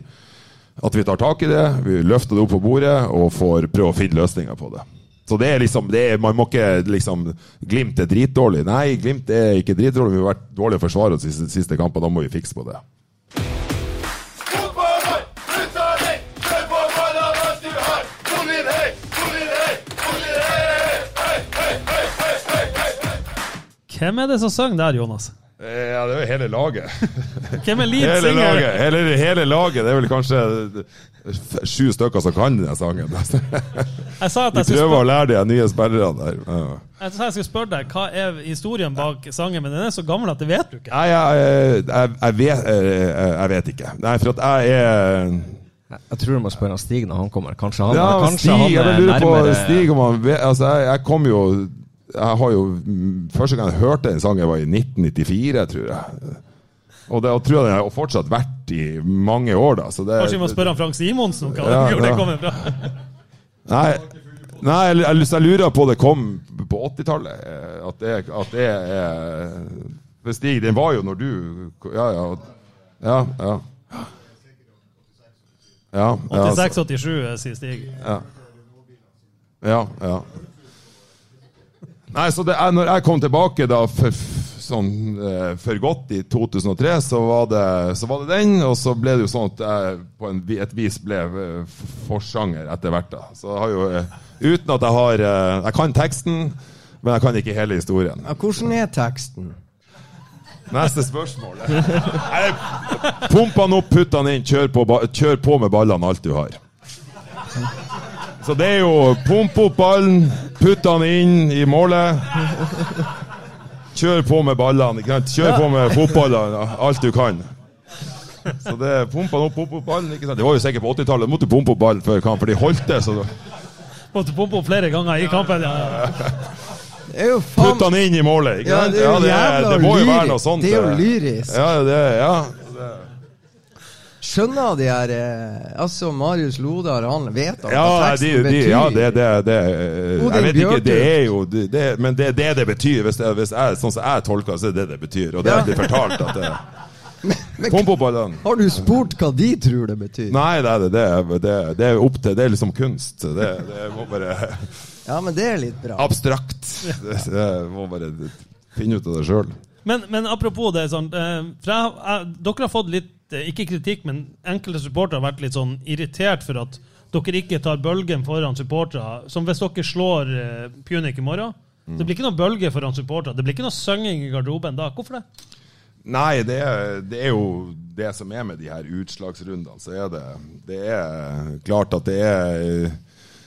at vi tar tak i det, vi løfter det opp på bordet og får prøve å finne løsninger på det. Så det er liksom, det er, Man må ikke liksom Glimt er dritdårlig. Nei, Glimt er ikke dritdårlig. Vi har vært dårlige å forsvare oss de siste, siste kampene. Da må vi fikse på det. Hvem er det som synger der, Jonas? Eh, Ja, det er jo hele laget. Hvem er lead Hele laget, hele, hele laget. Det er vel kanskje f- sju stykker som kan den sangen. Jeg sa at Vi jeg skulle, prøver å lære de nye spillerne der. Ja. jeg sa jeg skulle spørre deg hva er historien bak sangen, men den er så gammel at det vet du ikke. Nei, jeg, jeg, jeg, vet, jeg, jeg vet ikke. Nei, for at jeg er Jeg, tror du må spørre Stig når han kommer. Kanskje han, Ja, kanskje Stig, han jeg er på nærmere Stig om han vet, altså, jeg, jeg kom jo Jeg har jo Første gang jeg hørte den sangen, var i 1994, tror jeg. Og det og tror jeg den har fortsatt vært i mange år, da. Så det, Kanskje vi må spørre han Frank Simonsen om hva Ja, det kommer fra. Nei, nei jeg, jeg, lurer på det kom på 80-tallet. eh, At, det- at det er For Stig, den var jo når du Ja, ja. Ja, ja. Ja, ja, altså. 86-87, sier Stig. Ja, ja. Nei, så det når jeg kom tilbake da for, sånn, eh, for godt i 2003, så var, det, så var det den. Og så ble det jo sånn at jeg på en, et vis ble eh, forsanger etter hvert. da. Så jeg har jo, eh, Uten at jeg har Jeg kan teksten, men jeg kan ikke hele historien. Ja, hvordan er teksten? Neste spørsmål. Pump han opp, putt han inn, kjør på, kjør på med ballene alt du har. Så det er jo pump opp ballen, putt den inn i målet. Kjør på med ballene. ikke sant? Kjør på med fotballene, alt du kan. Så det er opp, opp, opp ballen. ikke sant? Det var jo sikkert på 80-tallet. Måtte pumpe opp ballen før kamp, for de holdt det. så da Måtte pumpe opp flere ganger i kampen. Ja, ja. Det er jo faen Putt han inn i målet. ikke Ja, det er jo det, jævla det må jo være noe sånt. Det er jo lyrisk. Ja, det, ja. Skjønner de her eh, Altså, Marius Lodar, han vet at Ja, hva de, teksten de, betyr. ja det, det, det Jeg vet ikke, det er jo det, Men det er det det betyr. Hvis, det, hvis jeg, sånn som jeg tolker så er det det det betyr. Og det Ja. blitt fortalt at det Men Pump har du spurt hva de tror det betyr? Nei, det, det, det, det er opp til Det er liksom kunst. Det, det må bare Ja, men det er litt bra. Abstrakt. Det må bare finne ut av det sjøl. Men, men apropos det, sånn, eh, for jeg, jeg, dere har fått litt, eh, ikke kritikk, men enkelte supportere har vært litt sånn irritert for at dere ikke tar bølgen foran supportere. Som hvis dere slår uh, Punic i morgen. Det blir ikke noe bølge foran supportere. Det blir ikke noe synging i garderoben da. Hvorfor det? Nei, det er, det er jo det som er med de her utslagsrundene. Så er det, det er klart at det er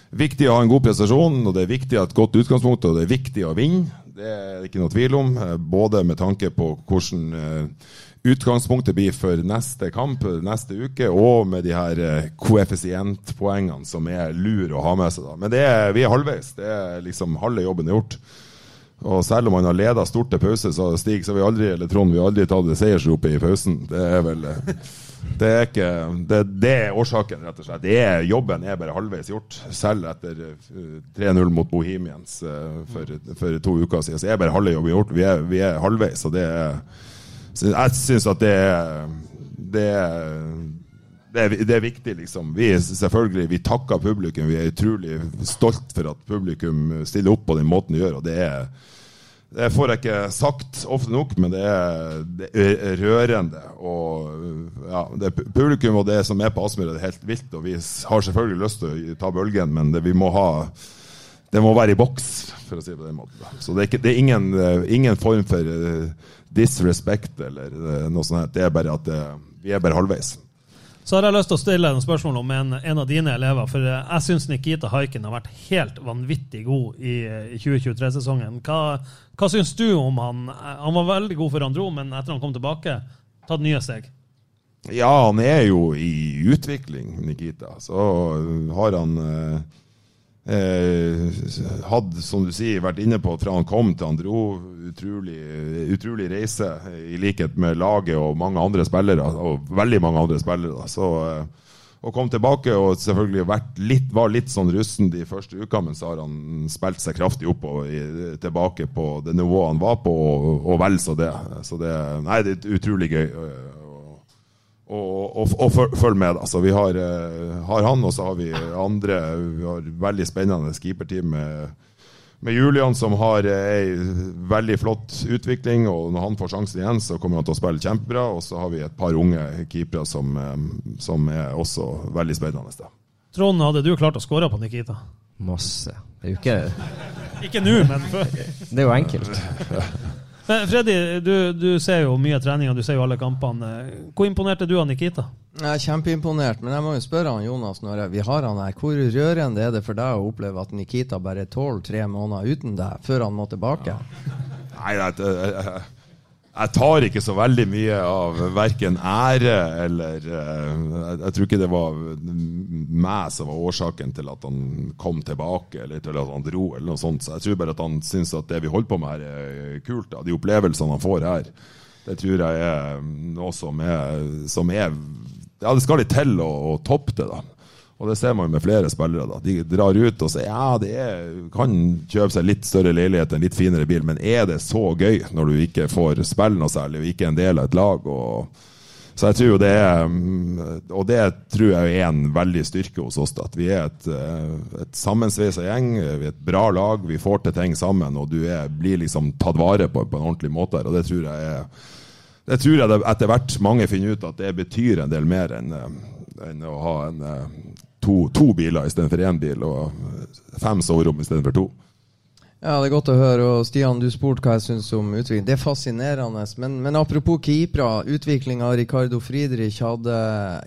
viktig å ha en god prestasjon, og det er viktig å ha et godt utgangspunkt, og det er viktig å vinne. Det er det ikke noe tvil om. eh, Både med tanke på hvordan eh, utgangspunktet blir for neste kamp neste uke, og med de her eh, koeffisientpoengene som er lur å ha med seg. da. Men det er, vi er halvveis. Det er liksom Halve jobben gjort. Og selv om man har leda stort til pause, så Stig, så har vi aldri eller Trond, vi har aldri tatt det seiersropet i pausen. Det er vel eh, Det er ikke Det, det er årsaken, rett og slett. Det er, jobben er bare halvveis gjort. Selv etter eh, 3-0 mot Bohemians eh, for, for to uker siden. Så er bare halve jobben gjort. Vi er, vi er halvveis, og det er Jeg syns at det er det er det er, det er viktig, liksom. Vi selvfølgelig, vi takker publikum. Vi er utrolig stolt for at publikum stiller opp på den måten de gjør. og det er det får jeg ikke sagt ofte nok, men det er, det er rørende. Og ja, det er publikum og det som er på Aspmyra, er helt vilt. Og vi har selvfølgelig lyst til å ta bølgen, men det, vi må ha det må være i boks, for å si det på den måten. Så det er, ikke, det er ingen, ingen form for eh, disrespect eller eh, noe sånt. Det er bare at eh, vi er bare halvveis. Så har jeg lyst til å stille en spørsmål om en, en av dine elever. For eh, jeg syns Nikita Haiken har vært helt vanvittig god i, i 2023-sesongen. Hva, hva syns du om han? Han var veldig god før han dro, men etter han kom tilbake, tatt nye steg. Ja, han er jo i utvikling, Nikita. Så har han eh, eh, hadde, som du sier, vært inne på fra han kom til han dro. Utrolig, utrolig reise, i likhet med laget og mange andre spillere. Og veldig mange andre spillere. Så eh, å komme tilbake og selvfølgelig vært litt, var litt sånn russen de første ukene, men så har han spilt seg kraftig opp og i, tilbake på det nivået han var på, og, og vel så det. Så det, nei, det er utrolig gøy. Eh, og, og, og følg med. Altså, vi har, uh, har, han, og så har vi andre. Vi har veldig spennende keeperteam med, med Julian, som har ei veldig flott utvikling. og Når han får sjansen igjen, så kommer han til å spille kjempebra. Og så har vi et par unge keepere som, um, som er også veldig spennende. Da. Trond, hadde du klart å skåre på Nikita? Masse. Det er jo ikke Ikke nå, men før. Det er jo enkelt. Men Freddy, du, du, ser jo mye trening, og du ser jo alle kampene. Hvor imponert er du av Nikita? Jeg er kjempeimponert, men jeg må jo spørre han Jonas når vi har han her. Hvor rørende er det for deg å oppleve at Nikita bare tåler tre måneder uten deg, før han må tilbake? Ja. Nei, jeg, jeg, tar ikke så veldig mye av verken ære eller jeg, jeg tror ikke det var meg som var årsaken til at han kom tilbake, eller til at han dro, eller noe sånt. Så jeg tror bare at han syns at det vi holder på med her, er kult. Da. De opplevelsene han får her, det tror jeg er noe som er, som er Ja, det skal litt til å, å toppe det, da. Og det ser man jo med flere spillere. da. De drar ut og sier ja, det er, kan kjøpe seg litt større leilighet, en litt finere bil, men er det så gøy når du ikke får spille noe særlig og ikke er en del av et lag? og så jeg tror det er Og det tror jeg er en veldig styrke hos oss. At vi er et, et sammensveisa gjeng, vi er et bra lag, vi får til ting sammen. Og du er, blir liksom tatt vare på på en ordentlig måte. Og det tror jeg er det tror jeg etter hvert mange finner ut at det betyr en del mer enn, enn å ha en, to, to biler istedenfor én bil, og fem soverom istedenfor to. Ja, det er godt å høre. Og Stian, du spurte hva jeg syns om utvikling. Det er fascinerende. Men, men apropos keepere, utviklinga Ricardo Friedrich hadde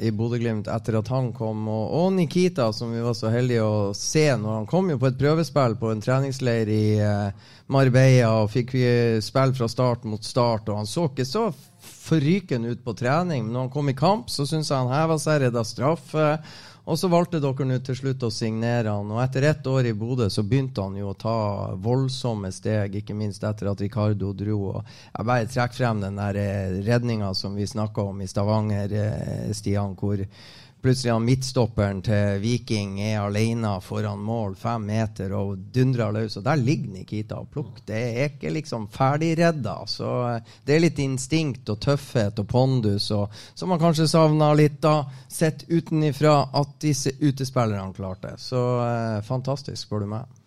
i Bodø-Glimt etter at han kom, og, og, Nikita, som vi var så heldige å se når han kom jo på et prøvespill på en treningsleir i uh, Marbella, og fikk vi spille fra start mot start, og han så ikke så forrykende ut på trening, men når han kom i kamp, så syns jeg han heva seg, redda straffe. Og så valgte dere nå til slutt å signere han, og etter ett år i Bodø så begynte han jo å ta voldsomme steg, ikke minst etter at Ricardo dro. og Jeg bare trekker frem den der redninga som vi snakka om i Stavanger, Stian, hvor plutselig han midtstopperen til Viking er alene foran mål, fem meter, og dundrer løs. Og der ligger Nikita og plukker. Det er ikke liksom ferdigredda. Så det er litt instinkt og tøffhet og pondus og, som man kanskje savna litt da, sett utenifra at disse utespillerne klarte. Så eh, fantastisk, spør du meg.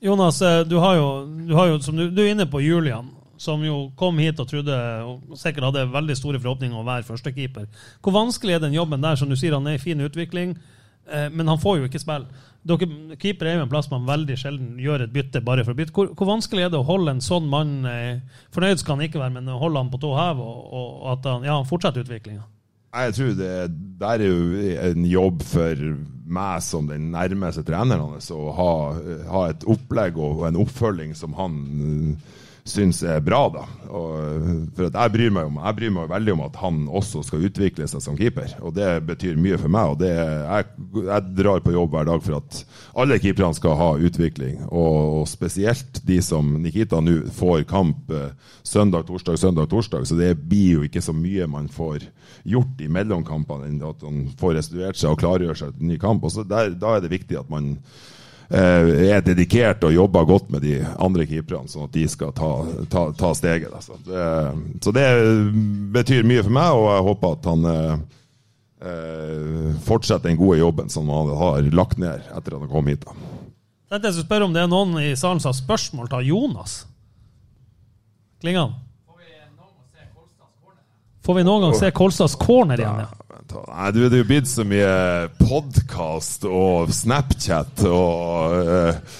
Jonas, du har jo, du, har jo du, du er inne på Julian som jo kom hit og trodde og sikkert hadde veldig store forhåpninger om å være førstekeeper. Hvor vanskelig er den jobben der? Som du sier, han er i fin utvikling, eh, men han får jo ikke spille. Dere, keeper er jo en plass man veldig sjelden gjør et bytte bare for å bytte. Hvor, hvor vanskelig er det å holde en sånn mann eh, Fornøyd skal han ikke være, men å holde han på tå hev og, og, at han ja, fortsetter utviklinga? Jeg tror det der er jo en jobb for meg som den nærmeste treneren hans å ha, ha et opplegg og en oppfølging som han syns er bra. da. Og, for jeg bryr, om, jeg, bryr meg veldig om at han også skal utvikle seg som keeper. Og det betyr mye for meg. og det, jeg, jeg, drar på jobb hver dag for at alle keeperne skal ha utvikling. Og, og spesielt de som Nikita nå får kamp eh, søndag, torsdag, søndag, torsdag. Så det blir jo ikke så mye man får gjort i mellomkampene, enn at han får restituert seg og klargjør seg til ny kamp. Og så der, Da er det viktig at man er dedikert og jobber godt med de andre keeperne, sånn at de skal ta, ta, ta steget. Altså. Det, så det betyr mye for meg, og jeg håper at han eh, eh fortsetter den gode jobben som han har lagt ned etter at han kom hit. Da. Jeg skal spørre om det er noen i salen som har spørsmål til Jonas. Klingan? Får vi noen gang se Kolstads corner igjen? Ja? Nei, du, det er jo blitt så mye podkast og Snapchat og uh,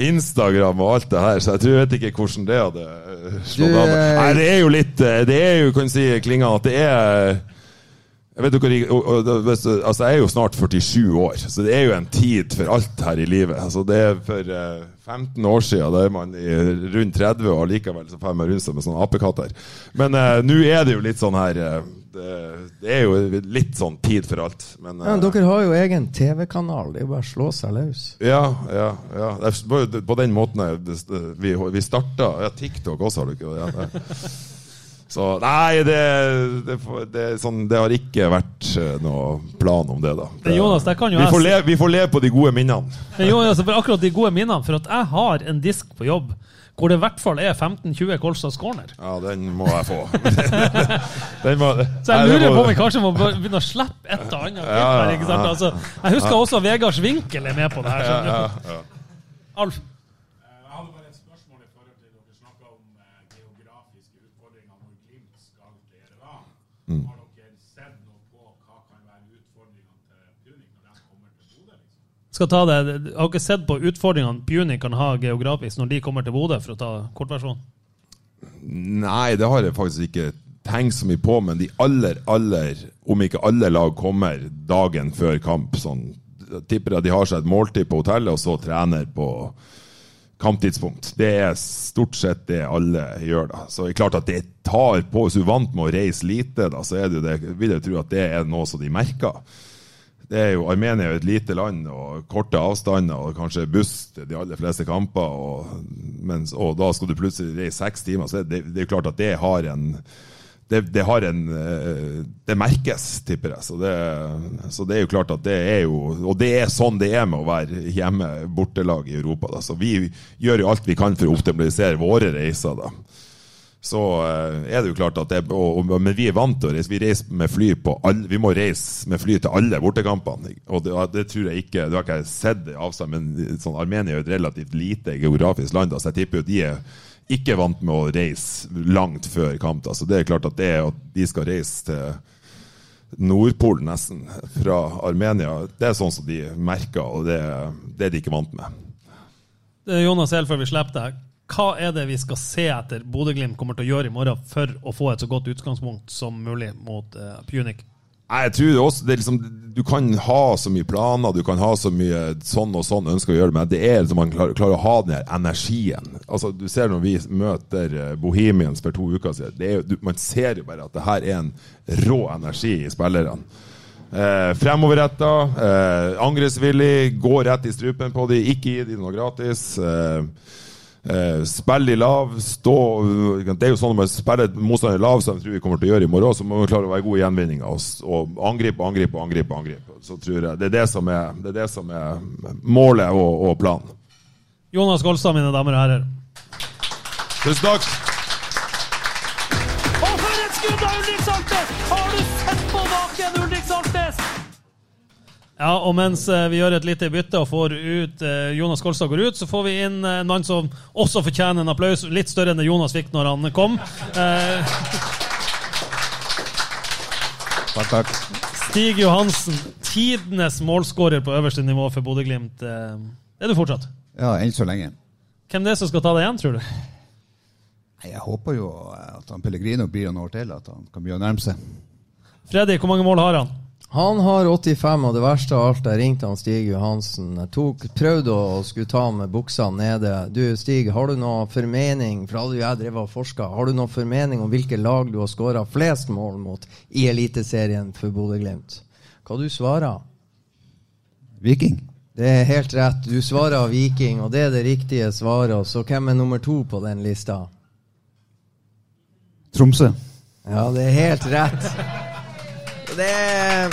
Instagram og alt det her, så jeg tror jeg vet ikke hvordan det hadde slått an. Nei, det er jo litt Det er jo, kan du si, Klinga, at det er Jeg vet dere, altså jeg er jo snart 47 år, så det er jo en tid for alt her i livet. Altså det er For eh, 15 år siden, da er man i rundt 30, og allikevel så får man rundt seg med sånne apekatter. Men eh, nå er det jo litt sånn her eh, det, det er jo litt sånn tid for alt. Men Ja, men dere har jo egen TV-kanal. Det er jo bare å slå seg løs. ja, ja. ja. På- den måten vi, vi starta Ja, TikTok også, har du ikke? Det. Så nei, det, det, det, sånn, det har ikke vært eh, noe plan om det, da. Jonas, vi, får le leve, vi får leve på de gode minnene. Men jo, altså, for akkurat de gode minnene, for at jeg har en disk på jobb hvor det i hvert fall er 15-20 Kolstads corner. Ja, den må jeg få. den må, Så jeg lurer på om vi kanskje må begynne å slippe et og annet. Ja, ja, ja. Altså, jeg husker også Vegards vinkel er med på det her. Ja, ja, ja. Alf? Jeg hadde bare et spørsmål i forhold til dere snakka om eh, geografiske utfordringer når Glimt skal til Iran. Mm. Har dere sett noe på hva kan være utfordringene til Punic når de kommer til Bodø? Liksom? Skal ta det. Jeg har ikke sett på utfordringene Puni kan ha geografisk når de kommer til Bodø, for å ta kortversjonen. Nei, det har jeg faktisk ikke tenkt så mye på, men de aller, aller, om ikke alle lag kommer dagen før kamp, sånn, jeg tipper at de har seg et måltid på hotellet, og så trener på kamptidspunkt. Det er stort sett det alle gjør, da. Så det er klart at det tar på, hvis du er vant med å reise lite, da, så det, vil jeg tro at det er noe som de merker. Det er jo, Armenia er jo et lite land og korte avstander og kanskje buss til de aller fleste kamper. Og, mens, og da skal du plutselig reise seks timer. så det, det er jo klart at det har en det, det har en eh, Det merkes, tipper jeg. Så det, så det er jo klart at det er jo Og det er sånn det er med å være hjemme bortelag i Europa. Da. Så vi gjør jo alt vi kan for å optimalisere våre reiser. da så eh, er det jo klart at det, og, og, Men vi er vant til å reise. Vi reiser med fly på alle, Vi må reise med fly til alle bortekampene. Og det, det tror jeg ikke Du har ikke sett sett i avstand, men sånn, Armenia er jo et relativt lite geografisk land. Så jeg tipper jo de er ikke vant med å reise langt før kamp. Så det er klart at det at de skal reise til Nordpolen nesten fra Armenia, det er sånn som de merker, og det, det er de ikke vant med. Det er Jonas helt før vi slipper det her. Hva er det vi skal se etter Bodø-Glimt kommer til å gjøre i morgen for å få et så godt utgangspunkt som mulig mot uh, Punic? Nei, jeg tror det også det liksom, Du kan ha så mye planer, du kan ha så mye sånn og sånn ønsker å gjøre men det er liksom man klarer, klarer å ha den her energien. Altså, Du ser når vi møter eh, Bohemians for to uker siden, er du, man ser jo bare at det her er en rå energi i spillerne. Eh, fremoverretta, eh, angrepsvillig, gå rett i strupen på dem, ikke gi dem noe gratis. Eh, Spille i lav, stå Det er jo sånn at man spiller motstander lav, som jeg tror vi kommer til å gjøre i morgen, så må man klare å være god i gjenvinninga og, og angripe, angripe, angripe. angripe. Så tror jeg Det er det som er, det er, det som er målet og, og planen. Jonas Golstad, mine damer og herrer. Tusen takk! Ja, og mens eh, vi gjør et lite bytte og får ut eh, Jonas Kolstad går ut, så får vi inn eh, en mann som også fortjener en applaus, litt større enn det Jonas fikk når han kom. Eh, Takk, takk. Stig Johansen, tidenes målskårer på øverste nivå for Bodø-Glimt. Er du fortsatt? Ja, enn så lenge. Hvem det er som skal ta det igjen, tror du? Jeg håper jo at han Pellegrino blir noen år til, at han kan begynne å nærme seg. Freddy, hvor mange mål har han? Han har 85, og det verste av alt, jeg ringte han Stig Johansen. Jeg tok, prøvde å skulle ta med buksa nede. Du Stig, har du noe formening for alle jeg drev og forska, har du noe formening om hvilke lag du har skåra flest mål mot i Eliteserien for Bodø-Glimt? Hva du svarer? Viking. Det er helt rett. Du svarer Viking, og det er det riktige svaret. Så hvem er nummer to på den lista? Tromsø. Ja, det er helt rett. Det,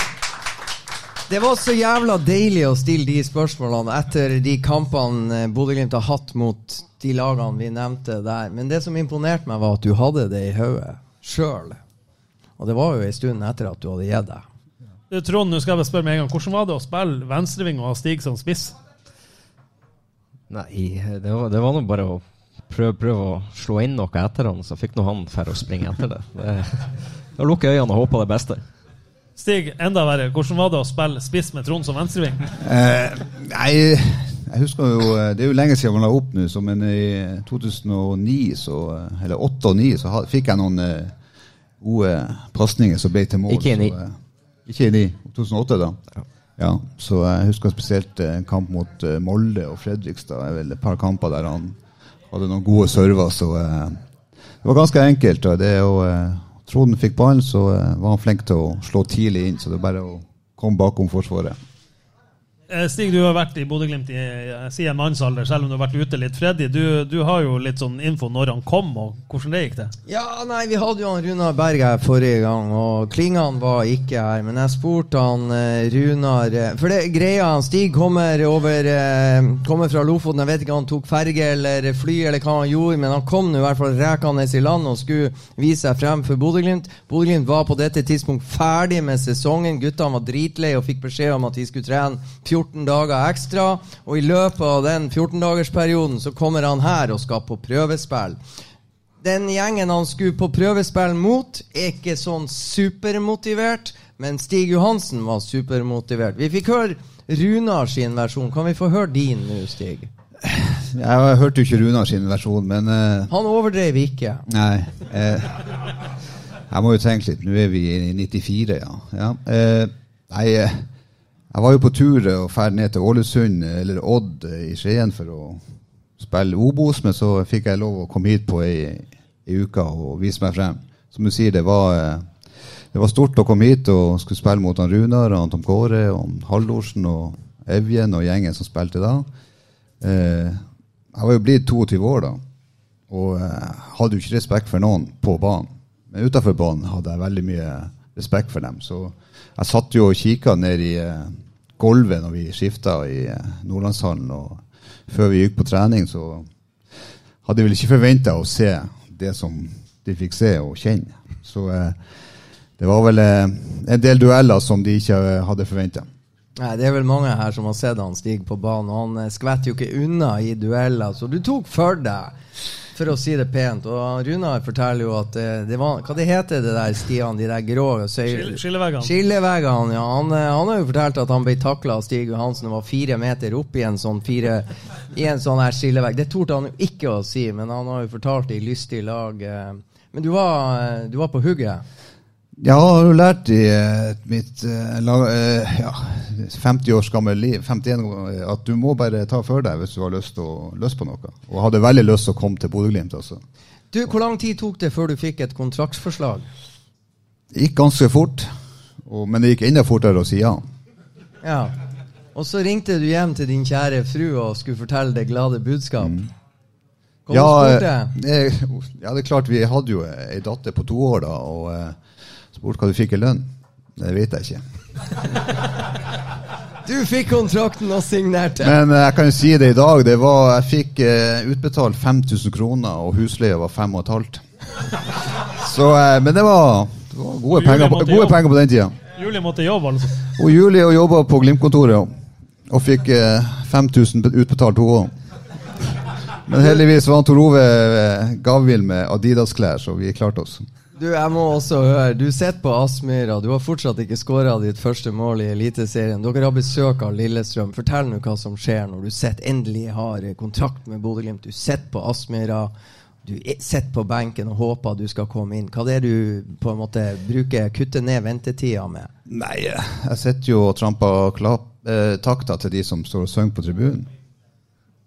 det var så jævla deilig å stille de spørsmålene etter de kampene eh, Bodø-Glimt har hatt mot de lagene vi nevnte der. Men det som imponerte meg, var at du hadde det i hodet sjøl. Og det var jo ei stund etter at du hadde gitt deg. Du, Trond, nå skal jeg bare spørre med en gang. Hvordan var det å spille venstreving og ha Stig som spiss? Nei, det var, det var nå bare å prøve, prøve å slå inn noe etter han, så fikk nå han for å springe etter det. det da lukker jeg øynene og håper det beste. Stig, enda verre. Hvordan var det å spille spiss med Trond som venstreving? Eh, nei, jeg husker jo eh, Det er jo lenge siden man la opp nå, så men i 2009, så, eh, eller 8 og 9, så fikk jeg noen eh, gode pasninger som ble til mål. Ikke i ni. så, eh, Ikke i 2008, da. Ja. Så jeg husker spesielt en kamp mot Molde og Fredrikstad. Det er vel et par kamper der han hadde noen gode server. Så det var ganske enkelt. Og det å eh, Trodden fikk ballen, så eh, var han flink til å slå tidlig inn. Så det er bare å komme bakom forsvaret. Eh, Stig, du har vært i Bodø-Glimt i eh, siden mannsalder, selv om du har vært ute litt. Freddy, du, du har jo litt sånn info når han kom, og hvordan det gikk det? Ja, nei, vi hadde jo han Runar Berg her forrige gang, og Klingan var ikke her. Men jeg spurte han eh, Runar eh, For det greia, Stig kommer over eh, Kommer fra Lofoten. Jeg vet ikke om han tok ferge eller fly eller hva han gjorde, men han kom nå i hvert fall rekende i land og skulle vise seg frem for Bodø-Glimt. Bodø-Glimt var på dette tidspunkt ferdig med sesongen. Guttene var dritlei og fikk beskjed om at de skulle trene 14 dager ekstra. Og i løpet av den 14-dagersperioden så kommer han her og skal på prøvespill. Den gjengen han skulle på prøvespill mot, er ikke sånn supermotivert, men Stig Johansen var supermotivert. Vi fikk høre Runar sin versjon. Kan vi få høre din nå, Stig? Jeg hørte jo ikke Runar sin versjon, men uh, Han overdrev ikke. Nei. Uh, jeg må jo tenke litt. Nå er vi i 94, ja. ja. uh, nei, jeg var jo på tur og drar ned til Ålesund eller Odd eh, i Skien for å spille Obos, men så fikk jeg lov å komme hit på ei, ei uke og vise meg frem. Som du sier, det var, eh, det var stort å komme hit og skulle spille mot han Runar og han Tom Kåre og Haldorsen og Evjen og gjengen som spilte da. Eh, jeg var jo blitt 22 år da, og eh, hadde jo ikke respekt for noen på banen. Men utafor banen hadde jeg veldig mye respekt for dem. Så jeg satt jo og kikka ned i eh, gulvet når vi skifta i eh, Nordlandshallen. Og før vi gikk på trening, så hadde jeg vel ikke forventa å se det som de fikk se og kjenne. Så eh, det var vel eh, en del dueller som de ikke hadde forventa. Nei, Det er vel mange her som har sett han stige på banen. Han skvetter jo ikke unna i dueller, så du tok for deg, for å si det pent. Og Runar forteller jo at eh, det var Hva det heter det der stiene, de der grå Skilleveggene. Skilleveggene, ja. Han, eh, han har jo fortalt at han ble takla av Stig Johansen og var fire meter opp i en sånn fire I en sånn her skillevegg. Det torde han jo ikke å si, men han har jo fortalt det i lystig lag. eh. Men du var, du var på hugget. Jeg har lært i eh, mitt eh, eh, ja, 50 års gammel liv 51 eh, at du må bare ta for deg hvis du har lyst, å, lyst på noe. Og hadde veldig lyst til å komme til Bodø-Glimt. Altså. Du, Hvor lang tid tok det før du fikk et kontraktsforslag? Det gikk ganske fort, og, men det gikk enda fortere å si ja. Ja. Og så ringte du hjem til din kjære fru og skulle fortelle det glade budskap. Hva Ja, spurte? eh, ja, det er klart vi hadde jo ei datter på to år da, og spurte hva du fikk i lønn. Det vet jeg ikke. Du fikk kontrakten og signerte! Men eh, jeg kan jo si det i dag. Det var, jeg fikk eh, utbetalt 5000 kroner, og husleia var 5500. Så, eh, men det var, det var gode, penger, på, gode penger på den tida. Julie måtte jobbe, altså. Og Julie og jobba på Glimt-kontoret og fikk eh, 5000 utbetalt, hun òg. Men heldigvis var Tor Ove gavmild med Adidas-klær, så vi klarte oss. Du, jeg må også høre. Du sitter på Aspmyra. Du har fortsatt ikke skåra ditt første mål i Eliteserien. Dere har besøk av Lillestrøm. Fortell nå hva som skjer når du sitter endelig har kontrakt med Bodø-Glimt. Du sitter på Aspmyra. Du er- sitter på benken og håper du skal komme inn. Hva er det du på en måte bruker kutte ned ventetida med? Nei, jeg sitter jo og tramper klapp, eh, takta til de som står og synger på tribunen.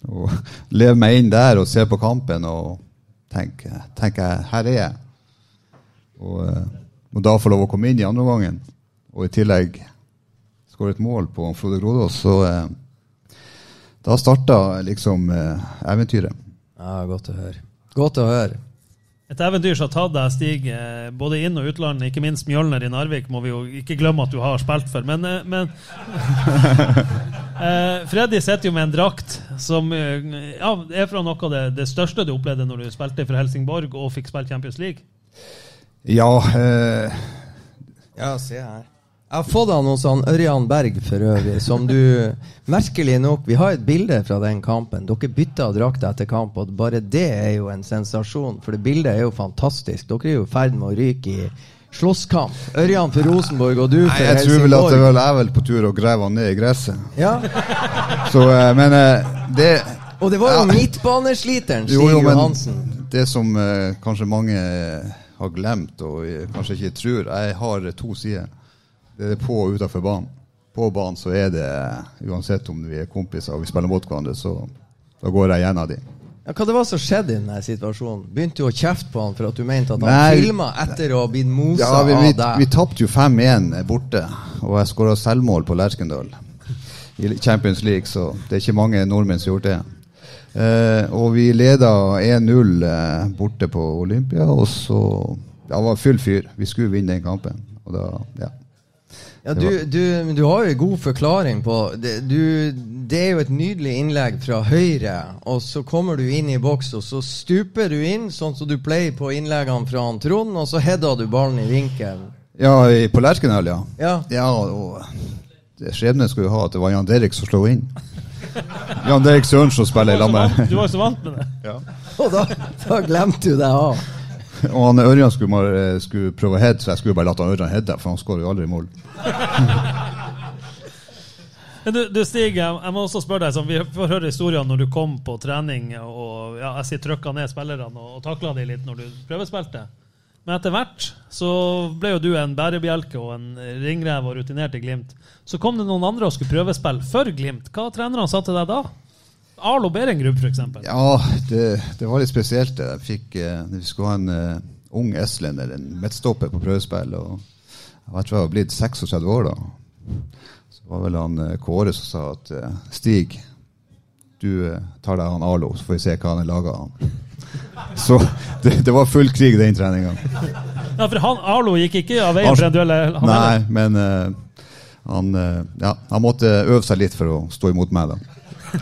Og lever meg inn der og ser på kampen og tenker, tenker her er jeg. Og, eh, da få lov å komme inn i andre gangen, og i tillegg skåre et mål på Frode Grodås, så eh, da starta liksom eh, eventyret. Ja, Godt å høre. Godt å høre. Et eventyr som har tatt deg, Stig, eh, både inn- og utland, ikke minst Mjølner i Narvik, må vi jo ikke glemme at du har spilt for. Men, men eh, Freddy sitter jo med en drakt som ja, er fra noe av det, det største du opplevde når du spilte for Helsingborg og fikk spille Champions League. Ja eh, Ja, se her. Jeg har fått han hos han Ørjan Berg for øvrig, som du Merkelig nok, vi har et bilde fra den kampen. Dere bytta drakt etter kamp, og bare det er jo en sensasjon. For det bildet er jo fantastisk. Dere er jo i ferd med å ryke i slåsskamp. Ørjan for Rosenborg, og du for Nei, jeg tror vel at det vel er vel på tur å grave han ned i gresset. Ja. Så, eh, men eh, det Og det var jo Ja. midtbanesliteren Jo, Stig jo, men Johansen. det som eh, kanskje mange har glemt og kanskje ikke tror, jeg har to sider. Det er på og utenfor banen. På banen så er det, uansett om vi er kompiser og vi spiller mot hverandre, så da går jeg gjennom dem. Ja, hva det var som skjedde i denne situasjonen? Begynte du å kjefte på han for at du mente at han filma etter å ha blitt mosa Ja, vi, vi, av deg? vi tapte jo 5-1 borte, og jeg skåra selvmål på Lerkendal i Champions League, så det er ikke mange nordmenn som har gjort det. Eh, og vi leda 1-0 eh, borte på Olympia, og så Det var full fyr. Vi skulle vinne den kampen. Og da, ja. Ja, du, du, du har jo en god forklaring på det, du, det er jo et nydelig innlegg fra høyre, og så kommer du inn i boks, og så stuper du inn, sånn som du pleier på innleggene fra han Trond, og så header du ballen i vinkel. ja, på Lerkendal, ja. Ja. og det Skjebnen skulle jo ha at det var Jan Derek som slo inn. Jan Derek Sørensen spiller i landet. Du var jo så vant med det. Ja. Og da, da glemte du deg av. Og han Ørjan skulle, bare- skulle prøve å heade, så jeg skulle bare latt han Ørjan heade, for han skårer jo aldri mål. Men du, du Stig, jeg, jeg må også spørre deg, sånn, vi får høre historiene når du kom på trening og ja, jeg sier trykka ned spillerne og, og takla de litt når du prøvespilte. Men etter hvert så ble jo du en bærebjelke og en ringrev og rutinert i Glimt. Så kom det noen andre og skulle prøvespille for Glimt. Hva trenerne sa til deg da? Arlo Behrengrub, f.eks. Ja, det, det var litt spesielt. Jeg fikk, eh, vi skulle ha en eh, ung estlender, en midtstopper, på prøvespill. og Jeg vet ikke, jeg var blitt 36 år da. Så var vel han eh, Kåre som sa at eh, Stig, du eh, tar deg av Arlo, så får vi se hva han er laga av. Så det, det var full krig den treninga. Ja, for han, Arlo gikk ikke av veien for en duell? Nei, eller? men uh, han, uh, ja, han måtte øve seg litt for å stå imot meg, da.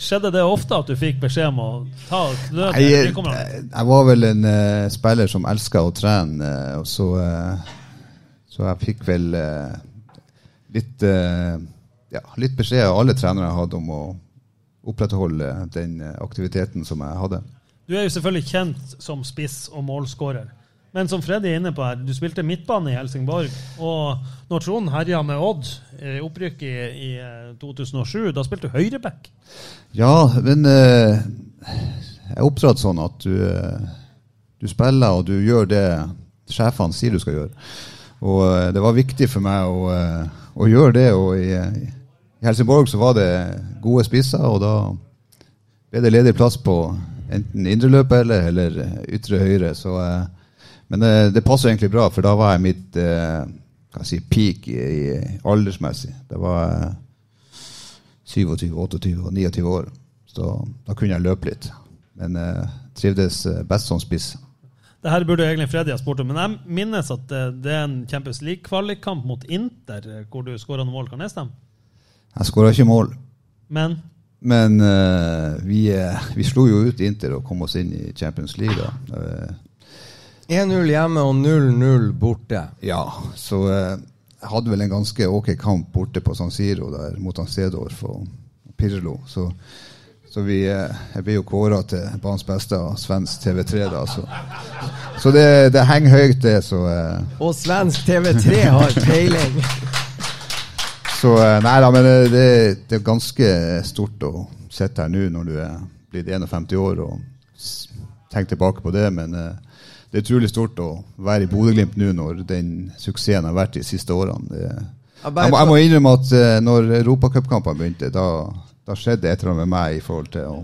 Skjedde det ofte at du fikk beskjed om å ta knøt? Nei, jeg, jeg var vel en uh, spiller som elska å trene, eh, og så, eh, så jeg fikk vel eh, litt, eh, ja, litt beskjed av alle trenere jeg hadde om å opprettholde den eh, aktiviteten som jeg hadde. Du er jo selvfølgelig kjent som spiss og målskårer. Men som Freddy er inne på her, du spilte midtbane i Helsingborg. Og når Trond herja med Odd i opprykk i, i eh, 2007, da spilte du høyreback. Ja, men eh, jeg er oppdratt sånn at du, eh, du spiller og du gjør det sjefene sier du skal gjøre. Og eh, det var viktig for meg å, eh, å gjøre det. Og i, i Helsingborg så var det gode spisser, og da ble det ledig plass på enten indreløpet eller, eller ytre høyre. Så, eh, men det, det passer egentlig bra, for da var jeg mitt kan jeg si, peak i, i aldersmessig. Det var eh, 27, 28 og 29 år. Så da kunne jeg løpe litt. Men eh, trivdes eh, best som spiss. Det her burde egentlig Freddy ha spurt om, men jeg minnes at eh, det er en Champions League-kvalikkamp mot Inter eh, hvor du skåra noen mål. Kan det stemme? Jeg skåra ikke mål, Men men uh, vi, eh, vi slo jo ut Inter og kom oss inn i Champions League. da. Eh, 1-0 hjemme og 0-0 borte. ja, så eh, jeg hadde vel en ganske ok kamp borte på San Siro der mot Sedorf og Pirlo. Så, så vi, eh, jeg ble jo kåra til banens beste av svensk TV3 da. Så, så det, det henger høyt, det. Så eh, Og svensk TV3 har peiling. Så eh, nei da, men det, det, det er ganske stort å sitte her nå når du er blitt 51 år og tenke tilbake på det. Men eh, det er utrolig stort å være i Bodø-Glimt nå når den suksessen har vært de siste årene. Det, jeg, må, jeg må innrømme at eh, når europacupkampene begynte, da, da skjedde et eller annet med meg i forhold til å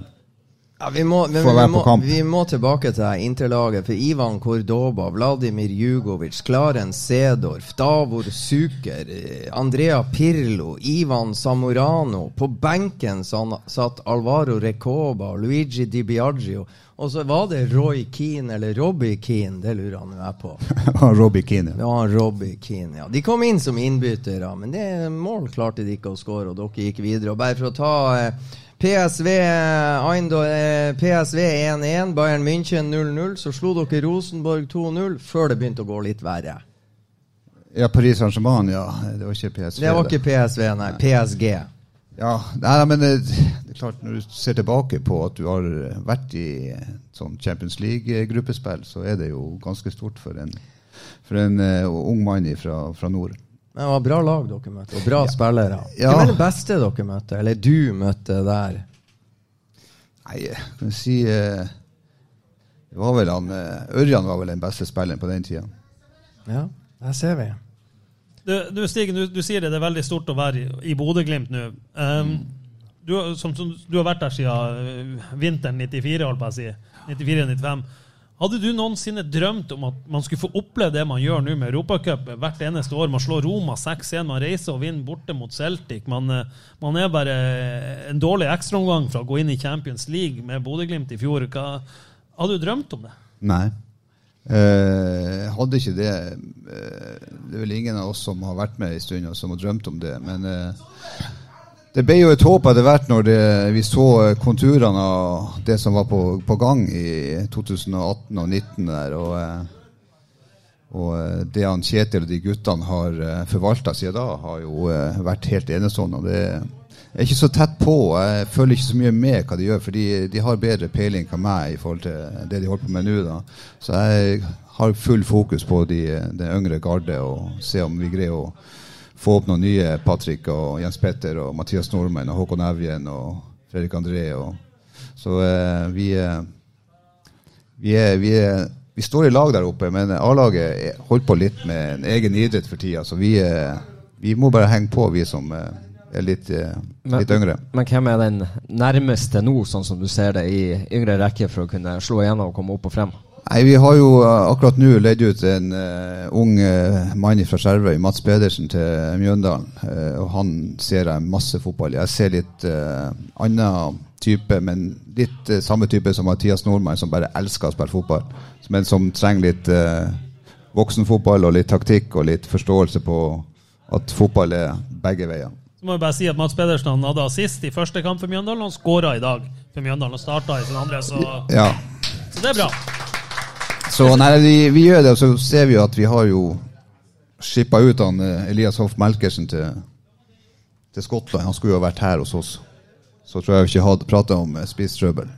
Ja, vi, må, men, vi, må, vi må tilbake til interlaget. For Ivan Kordoba, Vladimir Jugovic, Klaren Sedorf, Davor Suker, eh, Andrea Pirlo, Ivan Samorano. På benken satt Alvaro Recoba, Luigi Di Biagio. Og så var det Roy Keane eller Robbie Keane, det lurer han jeg på. Robbie Keane. Ja, Robbie Keane, ja. De kom inn som innbyttere, men det mål klarte de ikke å skåre, og dere gikk videre. Og bare for å ta eh, PSV eh, PSV 1-1, Bayern München 0-0. Så slo dere Rosenborg 2-0 før det begynte å gå litt verre. Ja, Paris Saint-Germain, ja. Det var ikke PSV. Det var ikke PSV, nei. PSG. Ja, nei, nei, men det, det er klart når du ser tilbake på at du har vært i sånn Champions League-gruppespill, så er det jo ganske stort for en, for en uh, ung mann fra, fra nord. Men det var bra lag dere møtte, og bra spillere. Ja. Hvem er det beste dere møtte, eller du møtte der? Nei, jeg kan si eh, Det var vel han eh, Ørjan var vel den beste spilleren på den tida. Ja, der ser vi. Du, du Stigen, du, du sier det, det er veldig stort å være i, i Bodø-Glimt nå. Um, du, har- som, som, du har vært der siden øh, vinteren 94, holdt på å si. 94-95. Hadde du noensinne drømt om at man skulle få oppleve det man gjør nå med Europacup hvert eneste år? Man slår Roma 6-1, man reiser og vinner borte mot Celtic. Man, eh, man er bare en dårlig ekstraomgang fra å gå inn i Champions League med Bodø-Glimt i fjor. Hva, hadde du drømt om det? Nei. Eh, hadde ikke det. Eh, det er vel ingen av oss som har vært med en stund og som har drømt om det. Men eh, det ble jo et håp etter hvert når det, vi så eh, konturene av det som var på, på gang i 2018 og 2019 der. Og, eh, og eh, det han Kjetil og de guttene har uh, forvalta siden da, har jo eh, vært helt enestående. Og det er ikke så tett på. Jeg følger ikke så mye med hva de gjør, for de, de har bedre peiling enn meg i forhold til det de holder på med nå. da. Så jeg har full fokus på de, den yngre garde og se om vi greier å få opp noen nye Patrick og Jens Petter og Mathias Nordmann og Håkon Evjen og Fredrik André. Og, så eh, vi, eh, vi, er, vi, er, vi står i lag der oppe, men A-laget er- holder på litt med en egen idrett for tida. Så vi, eh, vi må bare henge på, vi som eh, er litt, eh, litt yngre. Men hvem er den nærmeste nå, sånn som du ser det, i yngre rekke for å kunne slå igjennom og komme opp og frem? Nei, Vi har jo eh, akkurat nå leid ut en uh, ung uh, mann fra Skjervøy, Mats Pedersen, til Mjøndalen. Uh, og han ser jeg masse fotball. Jeg ser litt annen type, men litt samme type som Mathias Nordmann, som bare elsker å spille fotball. Men som trenger litt voksenfotball og litt taktikk og litt forståelse på at fotball er begge veier. Så må jeg bare si at Mats Pedersen han hadde assist i første kamp for Mjøndalen, og han skåra i dag for Mjøndalen og starta i sin andre, så, Ja. så det er bra. Så nei, vi, vi gjør det, og så ser vi jo at vi har jo skippa ut han eh, Elias Hoff Melkersen til, til Skottland. Han skulle jo ha vært her hos oss. Så tror jeg vi ikke hadde prata om eh, spisetrøbbel.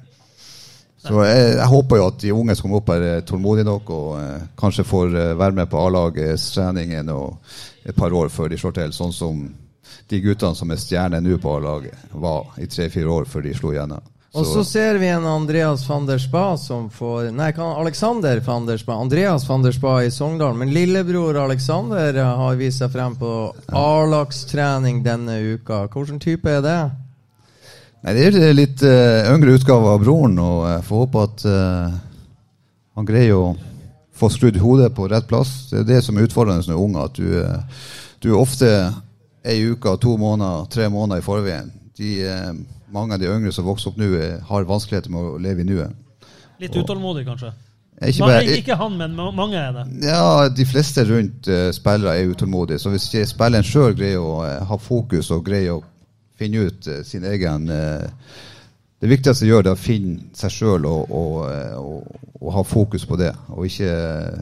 Så jeg, jeg håper jo at de unge som kommer opp, er eh, tålmodige nok og eh, kanskje får eh, være med på A-lagets treningen et par år før de slår til, sånn som de guttene som er stjerner nå på A-laget, var i tre-fire år før de slo igjennom. Og så ser vi en Andreas van der Spa som får Nei, kan Alexander van der Spa. Andreas van der Spa i Sogndal. Men lillebror Alexander eh, har vist seg frem på A-lagstrening denne uka. Hvilken type er det? Nei, Det er litt uh, yngre utgave av broren, og jeg får håpe at uh, han greier å få skrudd hodet på rett plass. Det er det som er utfordrende når du er ung, at du, uh, du ofte ei uke, to måneder, tre måneder i forveien. De, eh, mange av de yngre som vokser opp nå, eh, har vanskeligheter med å leve i nuet. Litt utålmodig, kanskje. Ikke bare- ikke han, men mange er det. Ja, de fleste rundt uh, spillere er utålmodige. Så hvis ikke spilleren sjøl greier å uh, ha fokus og greier å finne ut uh, sin egen Det viktigste å gjøre, det er å finne seg sjøl og, og, og, og ha fokus på det. Og ikke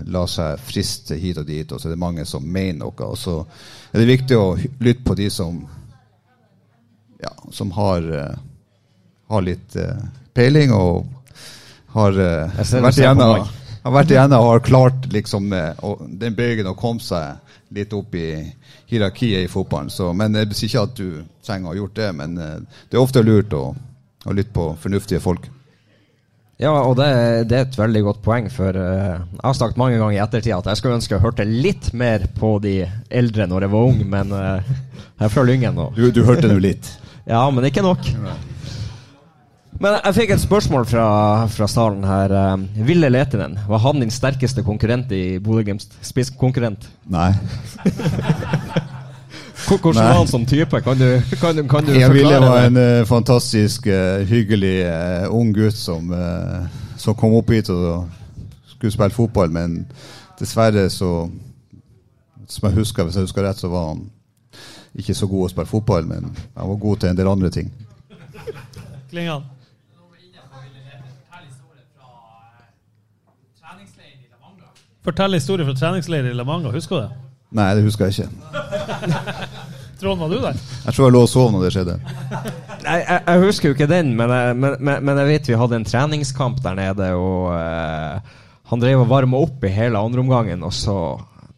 la seg friste hit og dit. Og så er det mange som mener noe. Og så er det viktig å lytte på de som ja, som har, eh, har litt eh, peiling og har uh, du vært igjennom har vært igjennom og har klart liksom eh, den bøygen å komme seg litt opp i hierarkiet i fotballen. Så, men jeg sier ikke at du trenger å ha gjort det, men eh, det er ofte lurt å, å lytte på fornuftige folk. Ja, og det, det er et veldig godt poeng, for uh, jeg har sagt mange ganger i ettertid at jeg skulle ønske jeg hørte litt mer på de eldre når jeg var ung, men uh, jeg er fra Lyngen nå. Du, du hørte nå litt. Ja, men ikke nok. Men jeg fikk et spørsmål fra, fra salen her. eh, Ville Letinen, var han din sterkeste konkurrent i Bodø-Glimts spisskonkurrent? Nei. Hvordan Nei. var han som type? Kan du, kan du, kan du Jeg ville var en uh, fantastisk uh, hyggelig uh, ung gutt som, som kom opp hit og skulle spille fotball, men dessverre så Som jeg husker, hvis jeg husker rett, så var han ikke så god å spille fotball, men han var god til en del andre ting. Klingan. Fortell historien fra treningsleir i La Manga. Husker du det? Nei, det husker jeg ikke. Trond, var du der? Jeg tror jeg lå og sov når det skjedde. Nei, jeg, jeg husker jo ikke den, men jeg, men, men, men jeg vet vi hadde en treningskamp der nede, og uh, han drev og varma opp i hele andreomgangen, og så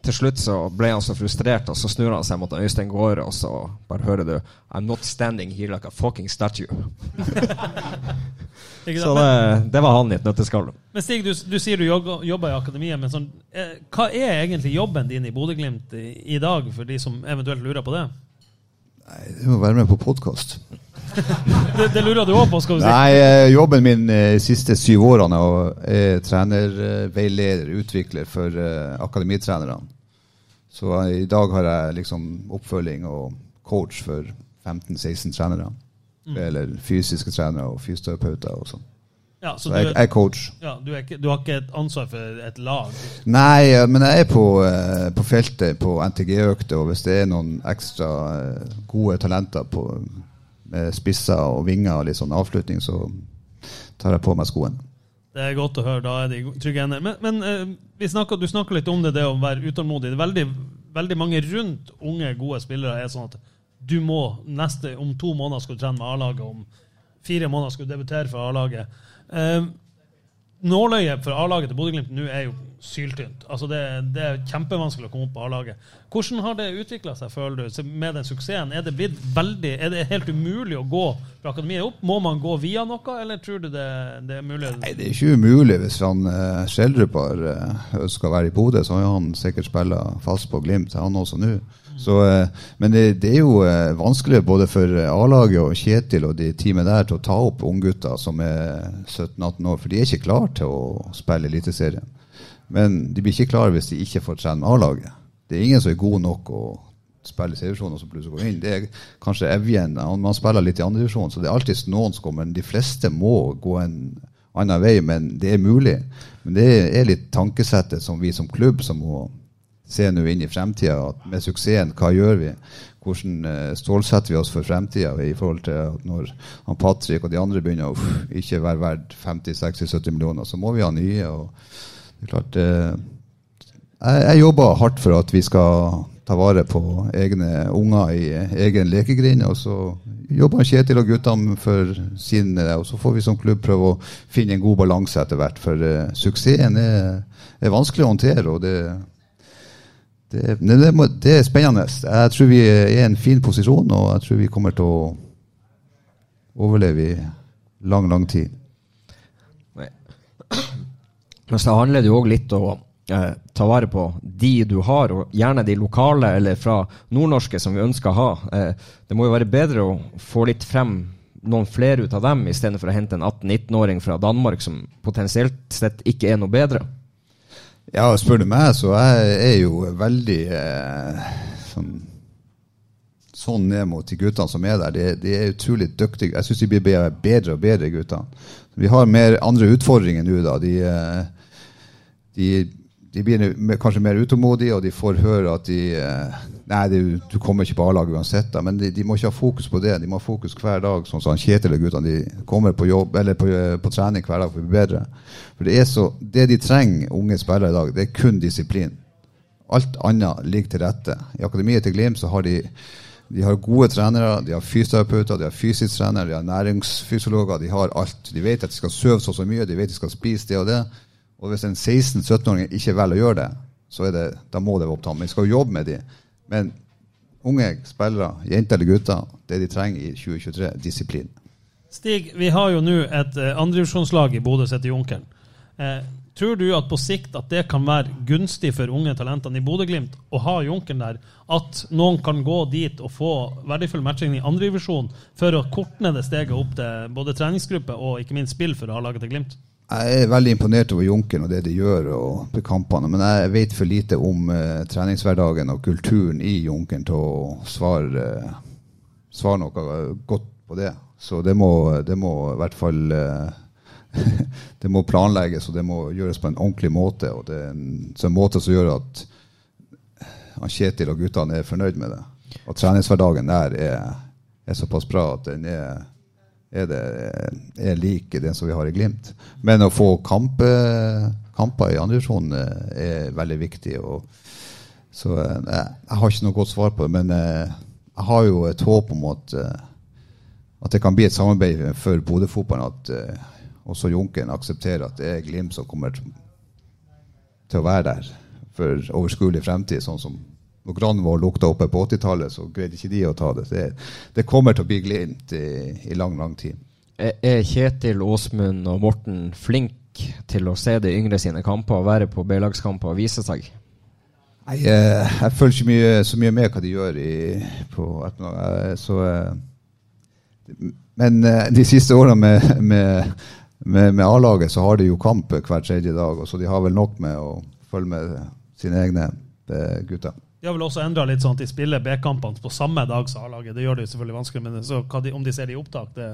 til slutt så ble han så frustrert, og så snur han seg mot Øystein Gaare, og så bare hører du I'm not standing here like a fucking statue. Ikke Så det, det var han i et nøtteskall. Men Stig, du, du sier du jobber, jobber i akademiet, men sånn, eh, hva er egentlig jobben din i Bodø-Glimt i, i dag, for de som eventuelt lurer på det? Nei, Det må være med på podkast. Det, det lurer du òg på, skal du si. Nei, eh, jobben min eh, de siste syv årene er er trenerveileder, utvikler for eh, akademitrenerne. Så eh, i dag har jeg liksom oppfølging og coach for 15-16 trenere. Mm. Eller fysiske trenere og fysioterapeuter og sånn. Ja, Så jeg, jeg er coach. Ja, du, er du har ikke et ansvar for et lag? Nei, eh, men jeg er på, eh, på feltet på NTG-økter, og hvis det er noen ekstra eh, gode talenter på, med spisser og vinger og litt sånn avslutning, så tar jeg på meg skoene. Det er godt å høre. Da er de trygge hender. Men, men eh, snakker, du snakker litt om det, det å være utålmodig. Veldig, veldig mange rundt unge, gode spillere er sånn at du må neste, om to måneder skal du trene med A-laget, om fire måneder skal du debutere for A-laget. Eh, nåløyet for A-laget til Bodø-Glimt nå er jo syltynt. Altså det, det er kjempevanskelig å komme opp på A-laget. Hvordan har det utvikla seg, føler du, med den suksessen? Er det blitt veldig, er det helt umulig å gå fra akademiet opp? Må man gå via noe, eller tror du det, det er mulig? Nei, Det er ikke umulig hvis han uh, Skjeldrup har uh, ønska å være i Bodø, så har han sikkert spilla fast på Glimt, han også nå. Så, eh, men det, det er jo eh, vanskelig både for eh, A-laget og Kjetil og de teamet der til å ta opp unggutter som er 17-18 år, for de er ikke klar til å spille Eliteserien. Men de blir ikke klare hvis de ikke får trene med A-laget. Det er ingen som er god nok å spille i serievisjonen og så plutselig gå inn. Det er kanskje Evjen, man spiller litt i andredivisjon, så det er alltid noen som kommer. Men de fleste må gå en annen vei, men det er mulig. Men det er litt tankesettet som vi som klubb som må se nå inn i fremtida. Med suksessen, hva gjør vi? Hvordan eh, stålsetter vi oss for fremtida i forhold til at når han Patrick og de andre begynner å ikke være verdt 50-60-70 millioner, så må vi ha nye. og det er klart, eh, jeg, jeg jobber hardt for at vi skal ta vare på egne unger i egen lekegrind. Og så jobber Kjetil og guttene for sin Og så får vi som klubb prøve å finne en god balanse etter hvert. For uh, suksessen er, er vanskelig å håndtere. og det, det, det, det, er spennende. Jeg tror vi er i en fin posisjon, og jeg tror vi kommer til å overleve i lang, lang tid. Men så handler det jo òg litt om å eh, ta vare på de du har, og gjerne de lokale eller fra nordnorske som vi ønsker å ha. Eh, det må jo være bedre å få litt frem noen flere ut av dem, istedenfor å hente en 18-19-åring fra Danmark som potensielt sett ikke er noe bedre. Ja, spør du meg, så jeg er jo veldig eh, sånn, sånn ned mot de guttene som er der. De, de er utrolig dyktige. Jeg syns de blir bedre og bedre, guttene. Vi har mer andre utfordringer nå, da. De, eh, de, de blir kanskje mer utålmodige, og de får høre at de eh, Nei, du kommer ikke på A-laget uansett. Men de, de må ikke ha fokus på det. De må ha fokus hver dag. Sånn som Kjetil og guttene. De kommer på jobb på, eh, på trening hver dag for å bli bedre. For det er så, det de trenger, unge spillere i dag, det er kun disiplin. Alt annet ligger til rette. I akademiet til Glimt så har de de har gode trenere, de har fysioterapeuter, de har fysisk trener, de har næringsfysiologer. De har alt. De vet at de skal sove så og så mye, de vet at de skal spise det og det. Og hvis en 16-17-åring ikke velger å gjøre det, så det, da må det være opp til ham. Vi skal jo jobbe med de. Men unge spillere, jenter eller gutter, det de trenger i 2023, disiplin. Stig, vi har jo nå et eh, andredivisjonslag i Bodø som heter Junkeren. Eh, tror du at på sikt at det kan være gunstig for unge talentene i Bodø-Glimt å ha Junkeren der? At noen kan gå dit og få verdifull matching i andredivisjon for å korte ned det steget opp til både treningsgruppe og ikke minst spill for å ha laget til Glimt? Jeg er veldig imponert over Junkeren og det de gjør og kampene, men jeg vet for lite om eh, treningshverdagen og kulturen i Junkeren til å svare, eh, svare noe godt på det. Så det må, det må i hvert fall eh, Det må planlegges, og det må gjøres på en ordentlig måte. Og det er en, en måte som gjør at han Kjetil og guttene er fornøyd med det. Og treningshverdagen der er, er såpass bra at den er er, det, er lik den som vi har i Glimt. Men å få kampe, kamper i andredivisjon er veldig viktig. Og, så eh, jeg, jeg har ikke noe godt svar på det, men eh, jeg har jo et håp om at, eh, at det kan bli et samarbeid for Bodø-fotballen. At eh, også Junken aksepterer at det er Glimt som kommer til å være der for overskuelig fremtid. Sånn som når Granvoll lukta oppe på 80-tallet, så greide ikke de å ta det. det. Det kommer til å bli Glimt i, i lang, lang tid. Er Kjetil, Åsmund og Morten flink til å se de yngre sine kamper, være på B-lagskamper og vise seg? Nei, jeg, jeg følger ikke mye, så mye med hva de gjør i, på ettermiddagen. Eh, Så, eh, men eh, de siste årene med, med, med, med A-laget så har de jo kamp hver tredje dag, så de har vel nok med å følge med sine egne eh, gutter. De har vel også endra litt sånn at de spiller B-kampene på samme dag som A-laget. Det gjør det jo selvfølgelig vanskelig, men så de, om de ser det i opptak, det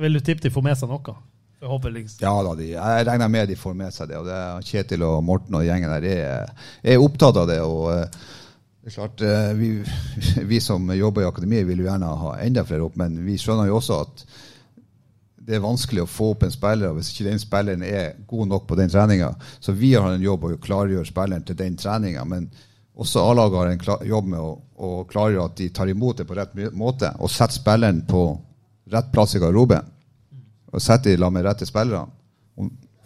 vil du tippe de får med seg noe. Forhåpentligvis. Ja da, de, jeg regner med de får med seg det. og det er Kjetil og Morten og gjengen der er, er opptatt av det. og eh, det er klart, eh, vi, vi som jobber i akademiet vil jo gjerne ha enda flere opp, men vi skjønner jo også at det er vanskelig å få opp en spiller hvis ikke den spilleren er god nok på den treninga. Så vi har en jobb å klargjøre spilleren til den treninga. Men også A-laget har en klar, jobb med å, å klargjøre at de tar imot det på rett måte, og setter spilleren på rett plass i garderoben. Og setter de sammen med rette spillere.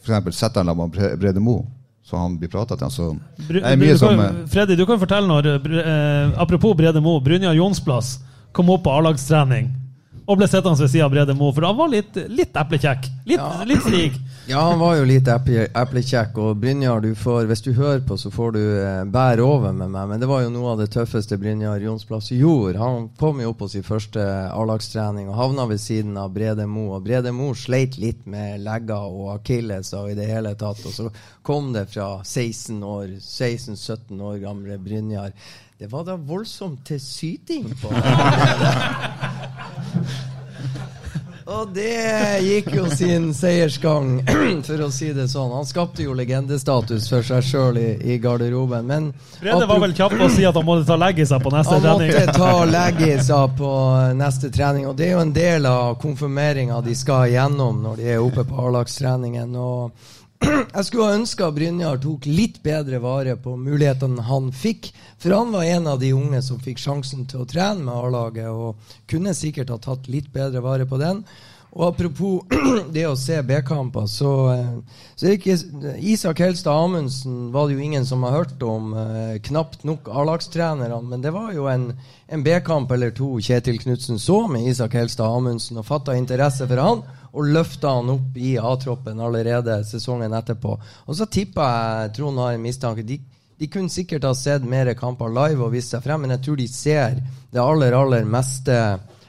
F.eks. Setter han la med Brede Mo, så han blir prata til. Så det er mye du som kan, Freddy, du kan fortelle når eh, eh, Apropos Brede Mo, Brynjar Jonsplass kom opp på A-lagstrening og ble sittende ved siden av Brede Mo, for han var litt, litt eplekjekk. Litt, litt stig. Ja, han var jo litt eple- eplekjekk. Og Brynjar, du får, hvis du hører på, så får du eh, bære over med meg. Men det var jo noe av det tøffeste Brynjar Jonsplass gjorde. Han kom jo opp på sin første A-lagstrening og havna ved siden av Brede Mo. Og Brede Mo sleit litt med legger og akilles og i det hele tatt. Og så kom det fra 16 år, 16-17 år gamle Brynjar. Det var da voldsomt til syting på Og det gikk jo sin seiersgang, for å si det sånn. Han skapte jo legendestatus for seg sjøl i, i garderoben. Men Brede var vel kjapp å si at han måtte ta leggisa på neste han trening. måtte ta leggisa på neste trening, og det er jo en del av konfirmeringa de skal igjennom når de er oppe på A-lagstreningen. Og jeg skulle ønske Brynjar tok litt bedre vare på mulighetene han fikk. For han var en av de unge som fikk sjansen til å trene med A-laget, og kunne sikkert ha tatt litt bedre vare på den. Og apropos det å se B-kamper, så, eh, så ikke Isak Helstad Amundsen var det jo ingen som har hørt om. Eh, knapt nok A-lagstrenerne, men det var jo en, en B-kamp eller to Kjetil Knutsen så med Isak Helstad Amundsen, og fatta interesse for han. Og løfta han opp i A-troppen allerede sesongen etterpå. Og så tippa jeg Trond har en mistanke. De, de kunne sikkert ha sett mer kamper live og vist seg frem, men jeg tror de ser det aller, aller meste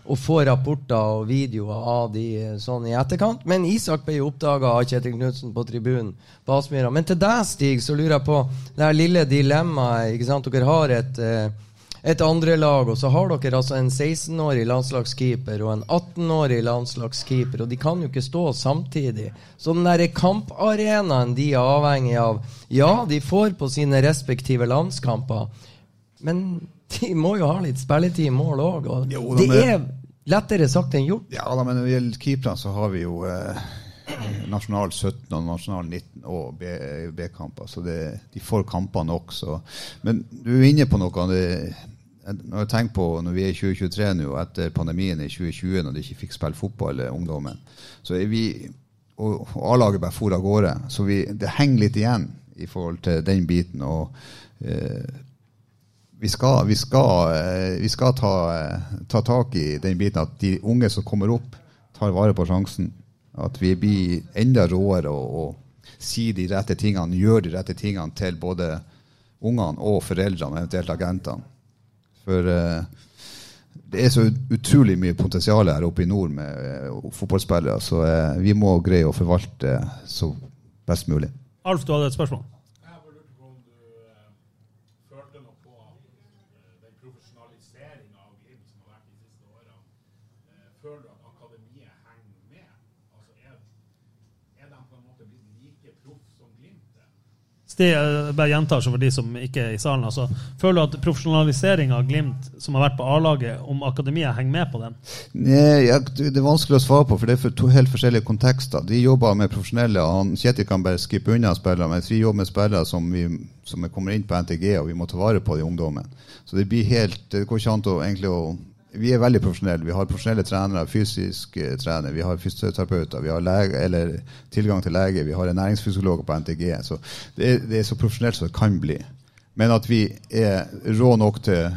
og får rapporter og videoer av de eh, sånn i etterkant. Men Isak ble jo oppdaga av Kjetil Knutsen på tribunen på Aspmyra. Men til deg, Stig, så lurer jeg på det her lille dilemmaet. Dere har et, eh, et andre lag, og så har dere altså en 16-årig landslagskeeper og en 18-årig landslagskeeper, og de kan jo ikke stå samtidig. Så den der kamparenaen de er avhengig av Ja, de får på sine respektive landskamper, men de må jo ha litt spilletid i mål òg. Og Jo, det er lettere sagt enn gjort. Ja, da, men når det gjelder keeperne, så har vi jo eh, nasjonal 17 og nasjonal 19 og B-kamper. Så det, de får kamper nok. Så. Men du er inne på noe. Det, når jeg tenker på når vi er i 2023 nå, etter pandemien i 2020, når de ikke fikk spille fotball, eh, ungdommen, så er vi og, og A-laget bare for av gårde. Så vi, det henger litt igjen i forhold til den biten. og eh, vi skal, vi skal, eh, vi skal ta, eh, ta tak i den biten at de unge som kommer opp, tar vare på sjansen. At vi blir enda råere og, og sier de rette tingene, gjør de rette tingene til både ungene og foreldrene, eventuelt agentene. For uh, det er så utrolig mye potensial her oppe i nord med uh, fotballspillere, så uh, vi må greie å forvalte så best mulig. Alf, du hadde et spørsmål? Jeg bare lurte på om du eh, følte noe på eh, den profesjonaliseringa av Glimt som har vært de siste årene. Eh, føler du at akademiet henger med? Altså, er, er de på en måte blitt like proff som Glimt er? Sti, jeg bare gjentar så for de som ikke er i salen. Altså, føler du at profesjonaliseringa av Glimt, som har vært på A-laget, om akademiet henger med på den? Nei, jeg, det er vanskelig å svare på, for det er for to helt forskjellige kontekster. De jobber med profesjonelle, han, Kjetil kan bare skippe unna spillere, mens vi jobber med spillere som, vi, som kommer inn på NTG, og vi må ta vare på de ungdommene. Så det blir helt, det går ikke an å egentlig å vi er veldig profesjonelle. Vi har profesjonelle trenere, fysisk trenere, trener, vi har fysioterapeuter, vi har lege, tilgang til lege, vi har en næringsfysiolog på NTG. Så det er, det er så profesjonelt som det kan bli. Men at vi er rå nok til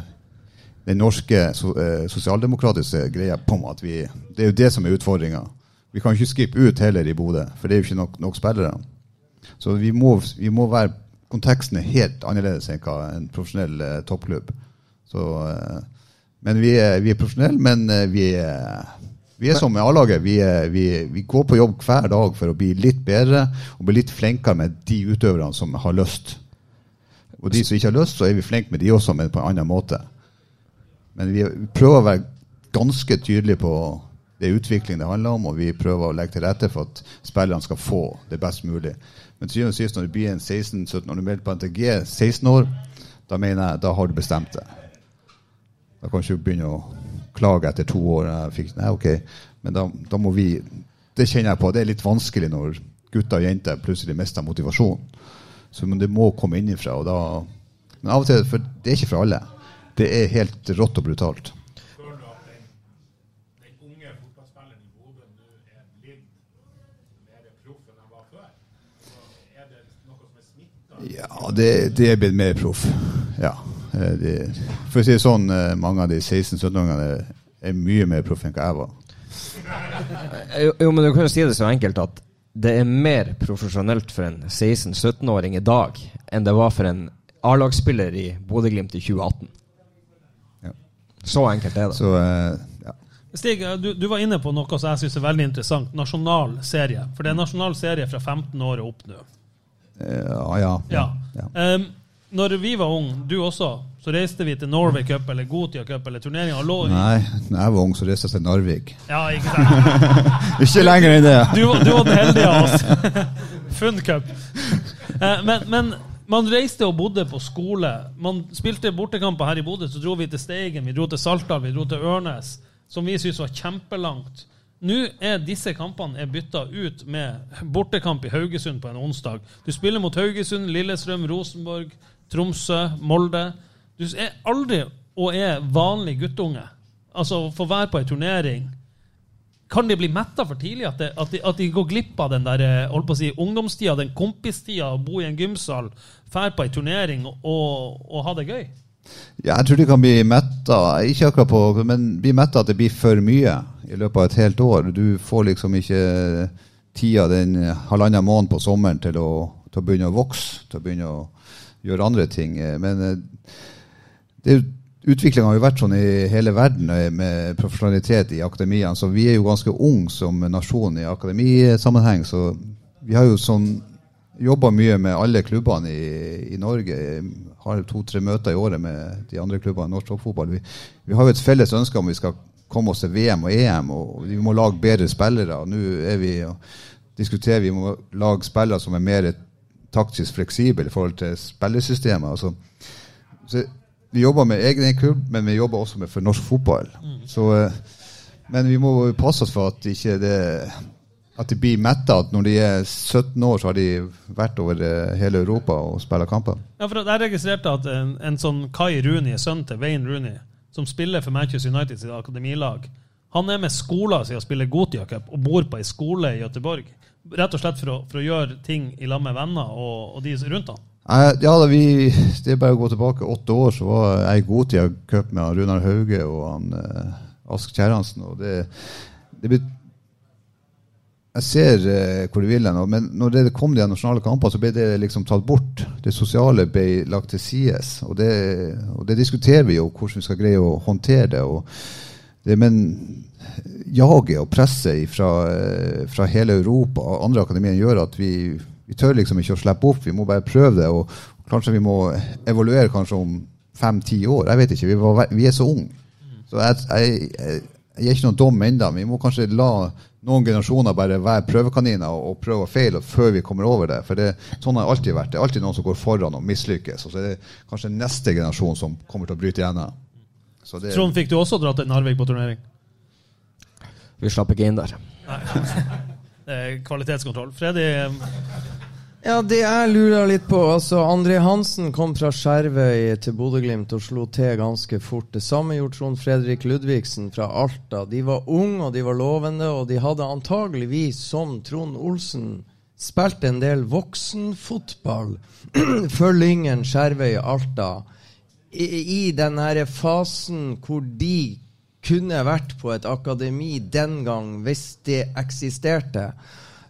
den norske eh, sosialdemokratiske greia på at vi Det er jo det som er utfordringa. Vi kan ikke skippe ut heller i Bodø, for det er jo ikke nok, nok spillere. Så vi må, vi må være Konteksten er helt annerledes enn hva en profesjonell eh, toppklubb. Så, eh, men vi er, vi er profesjonelle, men eh, vi er, vi er som med A-laget. Vi, vi, vi går på jobb hver dag for å bli litt bedre og bli litt flinkere med de utøverne som har lyst. Og de som ikke har lyst, så er vi flinke med de også, men på en annen måte. Men vi prøver å være ganske tydelige på det utvikling det handler om, og vi prøver å legge til rette for at spillerne skal få det best mulig. Men syvende og sist, når du blir en 16-17, når du melder på NTG 16 år, da mener jeg, da har du bestemt det. Da kan du ikke begynne å klage etter to år. Fikk, nei, ok, men da, da må vi Det kjenner jeg på. Det er litt vanskelig når gutter og jenter plutselig mister motivasjon. Så men det må komme innenfra. Og da, men av og til, for det er ikke for alle. Det er helt rått og brutalt. Ja, det, det er blitt mer proff. Ja. Eh, Det, for å si det sånn, eh, mange av de 16-17-åringene er mye mer proff enn hva jeg var. Jo, jo, men du kan jo si det så enkelt at det er mer profesjonelt for en 16-17-åring i dag enn det var for en A-lagsspiller i Bodø-Glimt i 2018. Ja. Så enkelt er det. Så uh, ja. Stig, du, du var inne på noe som jeg syns er veldig interessant. Nasjonal serie. For det er nasjonal serie fra 15 år og opp nå. Uh, ja, ja, Ja. ja. Når vi var unge, du også, så reiste vi til Norway Cup eller Gotia Cup eller turneringer. lå i- Nei, når jeg var ung, så reiste jeg til Narvik. Ja, ikke sant? Ikke lenger enn det. Du, du var den heldige av oss. Funn Cup. Eh, men, men man reiste og bodde på skole. Man spilte bortekamper her i Bodø. Så dro vi til Steigen, vi dro til Saltdal, vi dro til Ørnes, som vi syntes var kjempelangt. Nå er disse kampene er bytta ut med bortekamp i Haugesund på en onsdag. Du spiller mot Haugesund, Lillestrøm, Rosenborg, Tromsø, Molde. Du er aldri og er vanlig guttunge. Altså få være på ei turnering kan de bli metta for tidlig? At, det, at, de, at de går glipp av den der, eh, holdt på å si, ungdomstida, den kompistida, å bo i en gymsal, fære på ei turnering og, og ha det gøy? Ja, jeg tror de kan bli metta, ikke akkurat på, men bli metta at det blir for mye i løpet av et helt år. Du får liksom ikke tida den halvannen måneden på sommeren til å, til å begynne å vokse, til å begynne å gjøre andre ting. Men eh, det, utviklinga har jo vært sånn i hele verden eh, med profesjonalitet i akademiene. Så vi er jo ganske unge som nasjon i akademisammenheng. Så vi har jo sånn jobba mye med alle klubbene i, i Norge. Har to-tre møter i året med de andre klubbene i norsk toppfotball. Vi, vi har jo et felles ønske om vi skal komme oss til VM og EM, og vi må lage bedre spillere. Nå er vi og diskuterer vi må lage spillere som er mer taktisk fleksibel i forhold til spillesystemet. Altså, så vi jobber med egen klubb, men vi jobber også med for norsk fotball. Så, eh, men vi må passe oss for at ikke det at de blir metta. At når de er 17 år, så har de vært over eh, hele Europa og spiller kamper. Ja, for Jeg registrerte at en, en sånn Kai Rooney, sønnen til Wayne Rooney, som spiller for Manchester United sitt akademilag, han er med skolen sin og spiller Gotia Cup og bor på ei skole i Göteborg. Rett og slett for å, for å gjøre ting i lag med venner og, og de rundt han. Ja, da vi, Det er bare å gå tilbake åtte år, så var jeg i Gotia Cup med Runar Hauge og han eh, Ask Kjerransen. og det, det bet- Jeg ser eh, hvor det vil hen, men når det kom de nasjonale kampene, så ble det liksom tatt bort. Det sosiale ble lagt til sides. Og det, og det diskuterer vi jo, hvordan vi skal greie å håndtere det. og men jaget og presset fra, eh, fra hele Europa og andre akademier gjør at vi, vi tør liksom ikke å slippe opp. Vi må bare prøve det. Og kanskje vi må evaluere kanskje om fem-ti år. Jeg vet ikke. Vi, var, vi er så unge. Så jeg, jeg, jeg, jeg gir ikke noen dom ennå. Vi må kanskje la noen generasjoner bare være prøvekaniner og, og prøve og feile før vi kommer over det. For det, sånn har det alltid vært. Det er alltid noen som går foran og mislykkes. Og så er det kanskje neste generasjon som kommer til å bryte igjennom. Så det- Trond, fikk du også dra til Narvik på turnering? Vi slapp ikke inn der. Det er kvalitetskontroll. Freddy, Ja, det jeg lurer litt på altså André Hansen kom fra Skjervøy til Bodø-Glimt og slo til ganske fort. Det samme gjorde Trond Fredrik Ludvigsen fra Alta. De var unge og de var lovende, og de hadde antageligvis, som Trond Olsen, spilt en del voksenfotball for Lyngen, Skjervøy, Alta. I, den fasen hvor de kunne vært på et akademi den gang, hvis det eksisterte.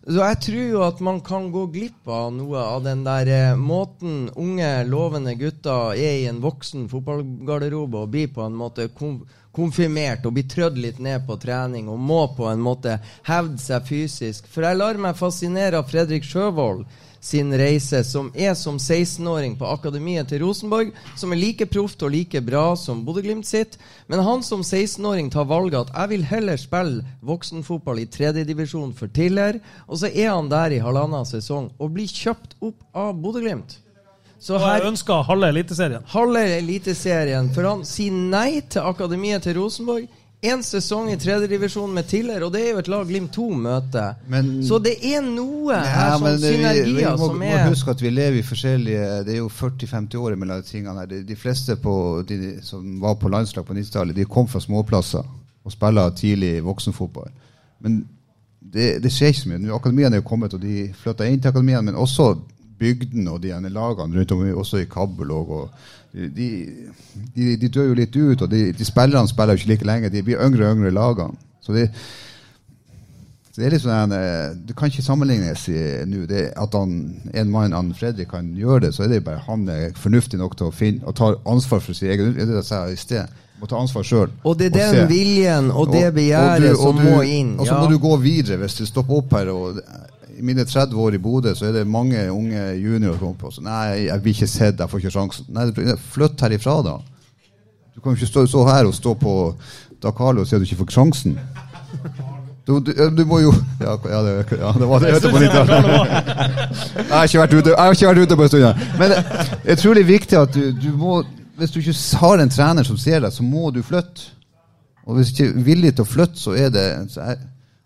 Så jeg tror jo at man kan gå glipp av noe av den der eh, måten unge, lovende gutter er i en voksen fotballgarderobe og blir på en måte konfirmert og blir trødd litt ned på trening og må på en måte hevde seg fysisk. For jeg lar meg fascinere av Fredrik Sjøvold sin reise, som er som 16-åring på akademiet til Rosenborg, som er like proft og like bra som Bodø-Glimt sitt. Men han som 16-åring tar valget at jeg vil heller spille voksenfotball i tredjedivisjon for Tiller, og så er han der i halvannen sesong og blir kjøpt opp av Bodø-Glimt. Så her ønsker halve Eliteserien. Halve Eliteserien. For han sier nei til akademiet til Rosenborg. Én sesong i tredjedivisjon med Tiller, og det er jo et lag Glimt 2 møter. Men- så det er noe Ja, her som men det- vi, vi må, som må er huske at vi lever i forskjellige Det er jo 40-50 år mellom de tingene her. De, de fleste på, de, som var på landslag på 90-tallet, de kom fra småplasser og spiller tidlig voksenfotball. Men det, det skjer ikke så mye. Nå, Akademiene er jo kommet, og de flytta inn til akademiene, men også bygdene og de ene lagene rundt om, også i Kabul. Og, og de, de, de dør jo litt ut, og de, de spillerne spiller jo ikke like lenge. De blir yngre og yngre i lagene. Så det, så det er litt sånn du Det kan ikke sammenlignes nå. At han, en mann, han Fredrik, kan gjøre det, så er det bare han er fornuftig nok til å finne og ta ansvar for sin egen Det det jeg sa i sted. Må ta ansvar sjøl. Og det er den viljen og det begjæret som må inn. Og så ja. må du gå videre hvis du stopper opp her. Og, I mine 30 år i Bodø så er det mange unge juniorer som kommer på så, Nei, jeg blir ikke sett, jeg får ikke sjansen. Nei, Flytt herifra, da. Du kan jo ikke stå, stå her og stå på Dakar og si at du ikke får sjansen. Du, du, du må jo Ja, ja, det, ja det var det. Jeg, på 90-tallet. jeg har ikke vært ute ikke vært ute på en stund. Men det er utrolig viktig at du, du må Hvis du ikke har en trener som ser deg, så må du flytte. Og hvis du ikke er villig til å flytte, så er det så jeg,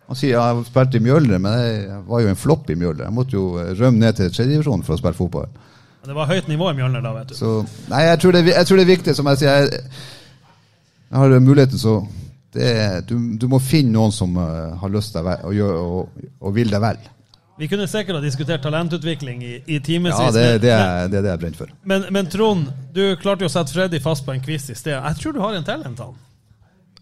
Han sier jeg spilte i Mjøldre, men jeg var jo en flopp i Mjøldre. Jeg måtte jo rømme ned til tredjedivisjon for å spille fotball. Men Det var høyt nivå i Mjølner da, vet du. Så Nei, jeg tror, det, er jeg tror det er viktig, som jeg sier. Jeg, jeg har muligheten, så det er, du, du må finne noen som eh, har lyst til deg vel, og, gjør, og, og vil deg vel. Vi kunne sikkert ha diskutert talentutvikling i, i timevis. Ja, det, det, er, det er det jeg brenner for. Men, men Trond, du klarte jo å sette Freddy fast på en quiz i sted. Jeg tror du har en talent, en tann.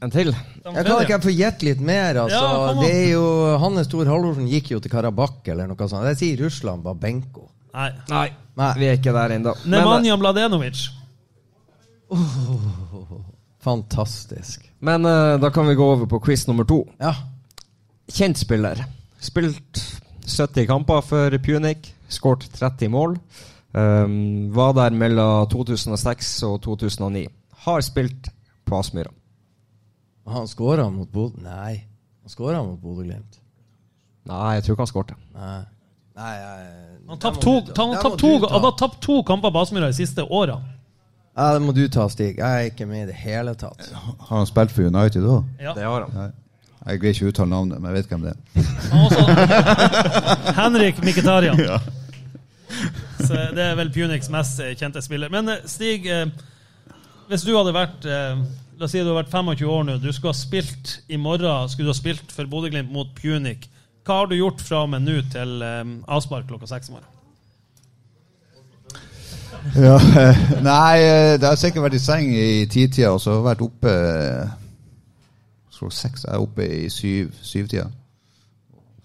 En til? Jeg kan ikke jeg få gjette litt mer? Altså. Ja, det er jo, Hannes Thor Halvorsen gikk jo til Karabakh eller noe sånt. Jeg sier Russland, Babenko. Nei. Nei, vi er ikke der ennå. Nemanja Mladenovic. Fantastisk. men uh, da kan vi gå over på quiz nummer to. Ja. Kjent spiller. Spilt 70 kamper for Punic. Skåret 30 mål. Um, var der mellom 2006 og 2009. Har spilt på Aspmyra. Han skåra mot Bodø Nei, han skåra mot Bodø-Glimt. Nei, jeg tror ikke han skårte. Nei. Nei, jeg, Han har tapt to kamper på Aspmyra de siste åra. Ja, det må du ta, Stig. Jeg er ikke med i det hele tatt. Har han spilt for United òg? Ja. Det har han. Nei. Jeg greier ikke å uttale navnet, men jeg vet hvem det er. Henrik Henrik Mkhitaryan. Så det er vel Punics mest eh, kjente spiller. Men eh, Stig, eh, hvis du hadde vært La oss si du har vært 25 år nå. Du skulle ha spilt i morgen skulle du ha spilt for Bodø-Glimt mot Punic. Hva har du gjort fra og med nå til um, avspark klokka seks i morgen? Ja, eh, nei, eh, det har sikkert vært i seng i titida, og så har jeg vært oppe Klokka seks, jeg er oppe i syv, syvtida.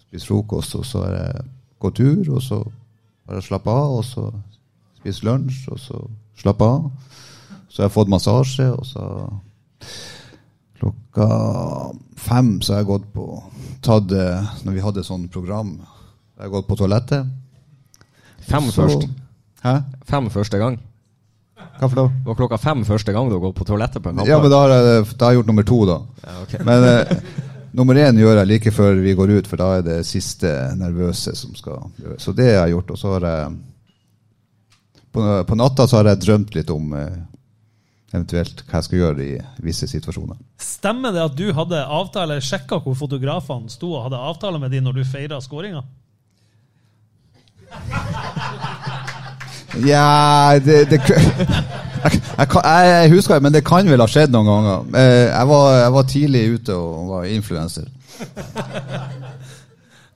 Spist frokost, og så har jeg gått tur, og så har jeg slappa av, og så spist lunsj, og så slappa av. Så har jeg fått massasje, og så klokka fem så har jeg gått på tatt, eh, Når vi hadde sånn program, så har jeg gått på toalettet. Fem Så- først. Hæ? Fem første gang. Hva for noe? Det var klokka fem første gang du har gått på toalettet på en kamp. Ja, men da har jeg, da har jeg gjort nummer to, da. Ja, okay. Men eh, nummer én gjør jeg like før vi går ut, for da er det siste nervøse som skal gjøre. Så det har jeg gjort. Og så har jeg På, på natta så har jeg drømt litt om eh, eventuelt hva jeg skal gjøre i visse situasjoner. Stemmer det at du hadde avtale, sjekka hvor fotografene sto og hadde avtale med de når du feira skåringa? Ja det, det jeg, jeg, jeg, husker det, men det kan vel ha skjedd noen ganger. Eh, Jeg var, jeg var tidlig ute og var influenser.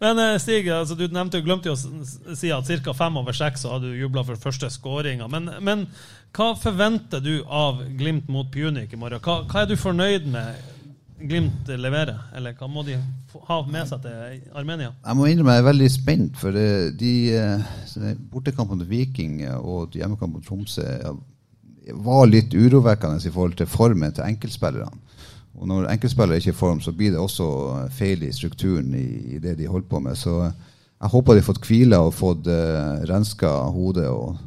Men eh, Stig, altså, du nevnte, glemte jo å si at ca. fem over seks så hadde du jubla for første skåringa. Men, men hva forventer du av Glimt mot Punic i morgen? Hva, hva er du fornøyd med? Glimt leverer? Eller hva må de ha med seg til Armenia? Jeg må innrømme jeg er veldig spent, for de eh, de bortekampene til Viking og hjemmekamp mot Tromsø var litt urovekkende i forhold til formen til enkeltspillerne. Og når enkeltspillere ikke er i form, så blir det også feil i strukturen i, i det de holder på med. Så jeg håper de har fått hvile og fått uh, renska hodet. og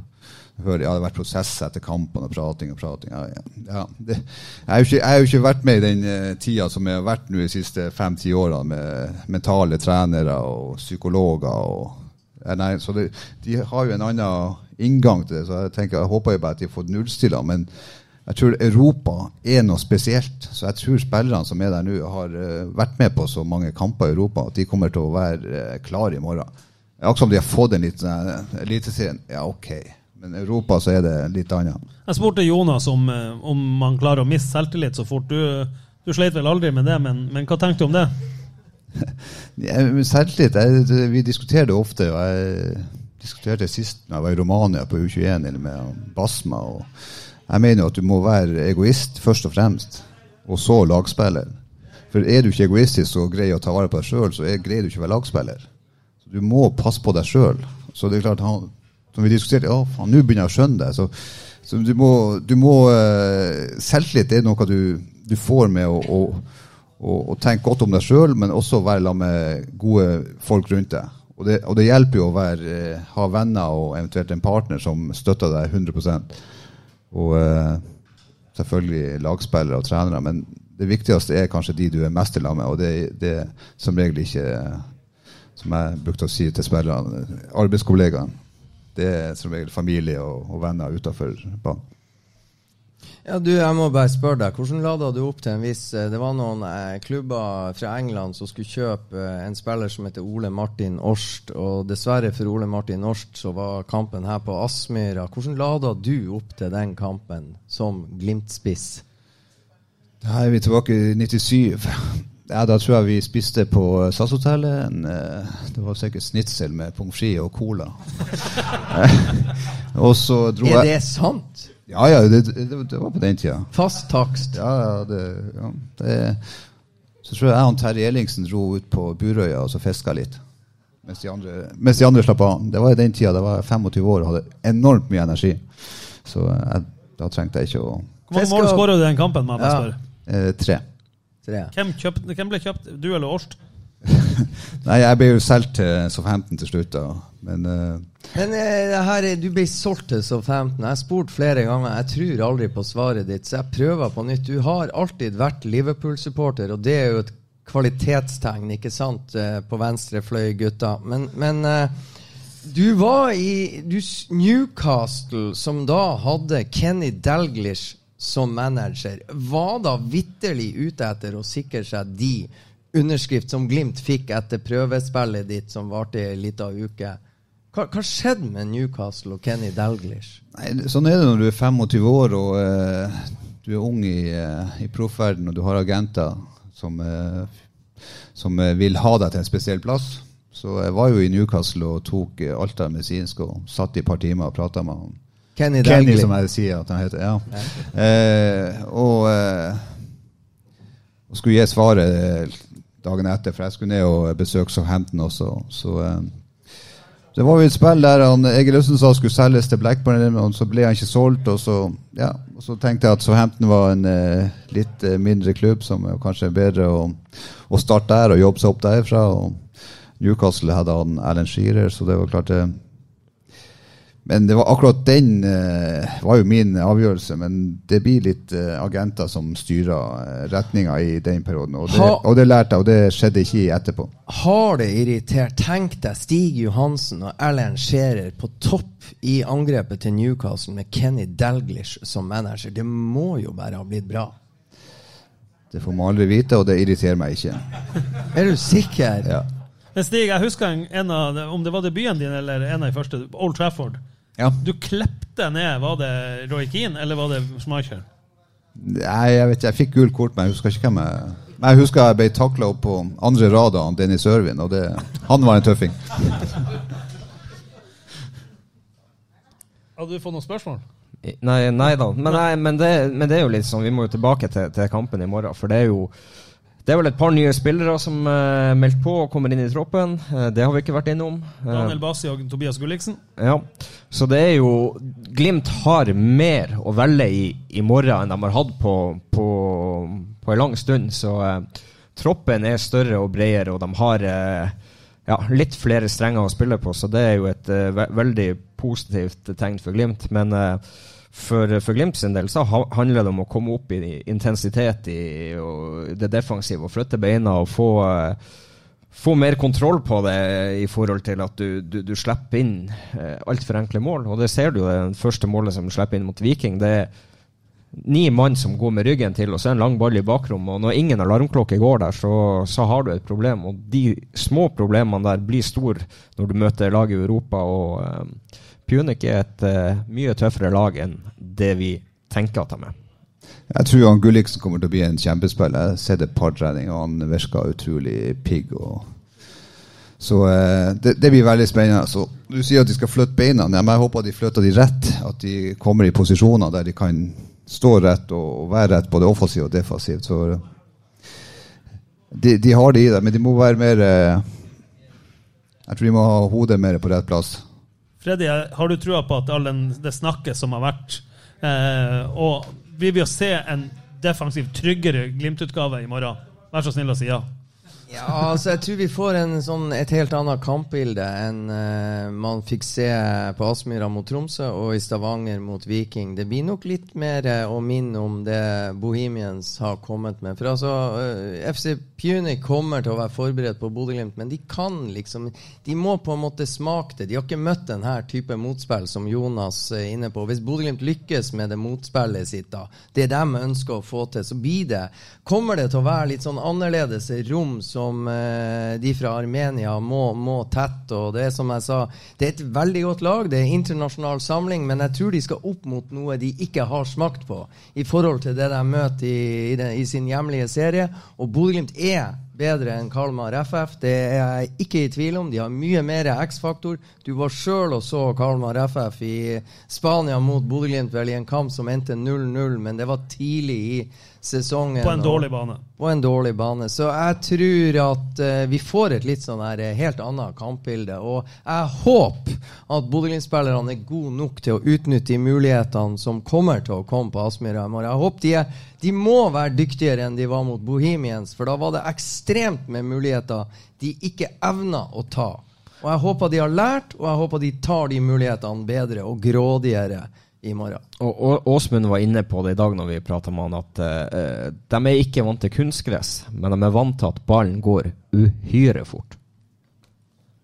hører, ja, det har vært prosess etter kampene og prating og prating. Ja, ja. Det, jeg har ikke, jeg har jo ikke vært med i den uh, tida som jeg har vært nå de siste fem-ti årene, med mentale trenere og psykologer. Og, nei, så det, de har jo en annen inngang til det, så jeg tenker, jeg håper jo bare at de har fått nullstilla. Men jeg tror Europa er noe spesielt. Så jeg tror spillerne som er der nå, har uh, vært med på så mange kamper i Europa at de kommer til å være uh, klare i morgen. Akkurat som de har fått en liten eliteserien. Ja, ok. Men i Europa så er det litt annet. Jeg spurte Jonas om, eh, om man klarer å miste selvtillit så fort. Du, du sleit vel aldri med det, men, men hva tenkte du om det? Selvtillit jeg, Vi diskuterer det ofte. og Jeg diskuterte sist når jeg var i Romania på U21 eller med Basma. og Jeg mener at du må være egoist først og fremst, og så lagspiller. For er du ikke egoistisk og greier å ta vare på deg sjøl, så er, greier du ikke å være lagspiller. Så Du må passe på deg sjøl. Så det er klart, han, som vi diskuterte, ja, faen, nå begynner jeg å skjønne det. Så, så du må, du må uh, Selvtillit er noe du, du får med å, å, å, å tenke godt om deg sjøl, men også være sammen med gode folk rundt deg. Og det, og det hjelper jo å være, eh, ha venner og eventuelt en partner som støtter deg 100 Og uh, selvfølgelig lagspillere og trenere, men det viktigste er kanskje de du er mest i lag med, og det, er som regel ikke som jeg brukte å si til spillerne, arbeidskollegaene. Det er som regel familie og, og venner utafor banen. Ja, du, jeg må bare spørre deg, Hvordan lada du opp til en viss eh, Det var noen eh, klubber fra England som skulle kjøpe eh, en spiller som heter Ole Martin Årst. Og dessverre for Ole Martin Årst så var kampen her på Aspmyra. Hvordan lada du opp til den kampen som Glimt-spiss? Da er vi tilbake i 97. Ja, da tror jeg vi spiste på SAS-hotellet. eh, Det var sikkert snitsel med pommes frites og cola. og så dro Er jeg det sant? Ja, ja, det, det, det var på den tida. Fast takst? Ja, ja, det, ja det, Så tror jeg jeg og Terje Ellingsen dro ut på Burøya og så fiska litt. Mens de, andre, mens de andre slapp av. Det var i den tida da var jeg 25 år og hadde enormt mye energi. Så jeg, da trengte jeg ikke å Hvor mange mål skåra du i den kampen? med, Ja. eh, Tre. Hvem, kjøpt, hvem ble kjøpt? Du eller Årst? Nei, jeg ble jo solgt til Southampton til slutt, da. Men uh... Men det her, er- du ble solgt til Southampton. Jeg har spurt flere ganger. Jeg tror aldri på svaret ditt, så jeg prøver på nytt. Du har alltid vært Liverpool-supporter, og det er jo et kvalitetstegn, ikke sant, eh, på venstre fløy, gutta. Men, men du var i du, Newcastle, som da hadde Kenny Dalglish som manager, var da vitterlig ute etter å sikre seg de underskrift som Glimt fikk etter prøvespillet ditt, som varte ei lita uke. Hva, hva skjedde med Newcastle og Kenny Dalglish? nei, sånn er det når du er 25 år og uh, du er ung i, uh, i proffverdenen og du har agenter som, uh, som vil ha deg til en spesiell plass. Så jeg var jo i Newcastle og tok uh, av medisinsk og satt i et par timer og prata med han. Kenny Kenny, som jeg sier at han heter. Ja. Eh, og, eh, og skulle gi svaret eh, dagen etter, for jeg skulle ned og besøke Southampton også. Så eh, det var jo et spill der han, Egil Østen sa skulle selges til Blackburn, og så ble han ikke solgt. Og så, ja, og så tenkte jeg at Southampton var en eh, litt eh, mindre klubb som eh, kanskje er bedre å, å starte der og jobbe seg opp derfra. Og Newcastle hadde han Alan Shearer, så det var klart det men det var akkurat den eh, var jo min avgjørelse. Men det blir litt eh, agenter som styrer eh, retninga i den perioden. Og det, Ha- og det lærte jeg, og det skjedde ikke etterpå. Har det irritert Tenk deg Stig Johansen og Erlend Scherer på topp i angrepet til Newcastle med Kenny Dalglish som manager. Det må jo bare ha blitt bra. Det får man aldri vite, og det irriterer meg ikke. Er du sikker? Ja. Men Stig, jeg husker en, en av, om det var debuten din eller en av de første, Old Trafford. Ja. Du klepte ned. Var det Roy Keane, eller var det Schmeichel? Nei, jeg vet ikke, jeg fikk gult kort, men jeg husker ikke hvem jeg Men jeg husker jeg ble takla opp på andre rad av Dennis Ørvin, og det, han var en tøffing. Hadde du fått noen spørsmål? Nei, nei da. Men, nei, men, det, men det er jo litt sånn Vi må jo tilbake til, til kampen i morgen, for det er jo Det er vel et par nye spillere som er meldt på og kommer inn i troppen. Eh, det har vi ikke vært innom. Eh, Daniel Basi og Tobias Gulliksen. Ja, så det er jo Glimt har mer å velge i i morgen enn de har hatt på, på, på en lang stund. Så eh, troppen er større og bredere, og de har eh, ja, litt flere strenger å spille på. Så det er jo et eh, ve veldig positivt tegn for Glimt. Men eh, for, for Glimt sin del så handler det om å komme opp i intensitet i det defensive og flytte beina og få eh, få mer kontroll på det i forhold til at du, du, du slipper inn eh, altfor enkle mål. Og det ser du jo det første målet som slipper inn mot Viking. Det er ni mann som går med ryggen til, og så er en lang ball i bakrommet. Og når ingen alarmklokke går der, så, så har du et problem. Og de små problemene der blir store når du møter lag i Europa. Og eh, Punic er et uh, mye tøffere lag enn det vi tenker at de er. Jeg tror han Gulliksen kommer til å bli en kjempespiller. Jeg har sett et par treninger, og han virker utrolig pigg. Så uh, det, det, blir veldig spennende. Så Du sier at de skal flytte beina. men jeg håper de flytter de rett. At de kommer i posisjoner der de kan stå rett og, være rett, både offensivt og defensivt. Så de, de, har det i det, men de må være mer eh, Jeg tror de må ha hodet mer på rett plass. Freddy, har du trua på at all den, det snakket som har vært, eh, og vil vi se en defensivt tryggere Glimt-utgave i morgen? Vær så snill å si ja. Ja, altså jeg tror vi får en, sånn, et helt annet kampbilde enn uh, man fikk se på Aspmyra mot Tromsø og i Stavanger mot Viking. Det blir nok litt mer uh, å minne om det Bohemians har kommet med. For altså, uh, eh, FC Punic kommer til å være forberedt på Bodø-Glimt, men de kan liksom De må på en måte smake det. De har ikke møtt denne type motspill som Jonas er inne på. Hvis Bodø-Glimt lykkes med det motspillet sitt, da, det de ønsker å få til, så blir det Kommer det til å være litt sånn annerledes rom som som eh, de fra Armenia må, må tette. Og det er som jeg sa, det er et veldig godt lag. Det er internasjonal samling, men jeg tror de skal opp mot noe de ikke har smakt på i forhold til det de møter i, i, den, i sin hjemlige serie. Og Bodø-Glimt er bedre enn Kalmar FF. Det er jeg ikke i tvil om. De har mye mer X-faktor. Du var sjøl og så Kalmar FF i Spania mot Bodø-Glimt i en kamp som endte 0-0, men det var tidlig i sesongen. På en dårlig bane. På en dårlig bane. Så jeg tror at uh, vi får et litt sånn her eh, helt annet kampbilde. Og jeg håper at Bodø-Glimt-spillerne er gode nok til å utnytte de mulighetene som kommer til å komme på Aspmyra i morgen. Jeg håper de, er, de må være dyktigere enn de var mot Bohemians, for da var det ekstremt med muligheter de ikke evner å ta. Og jeg håper de har lært, og jeg håper de tar de mulighetene bedre og grådigere i morgen. Og Åsmund var inne på det i dag når vi prata med han, at uh, de er ikke vant til kunstgress, men de er vant til at ballen går uhyre fort.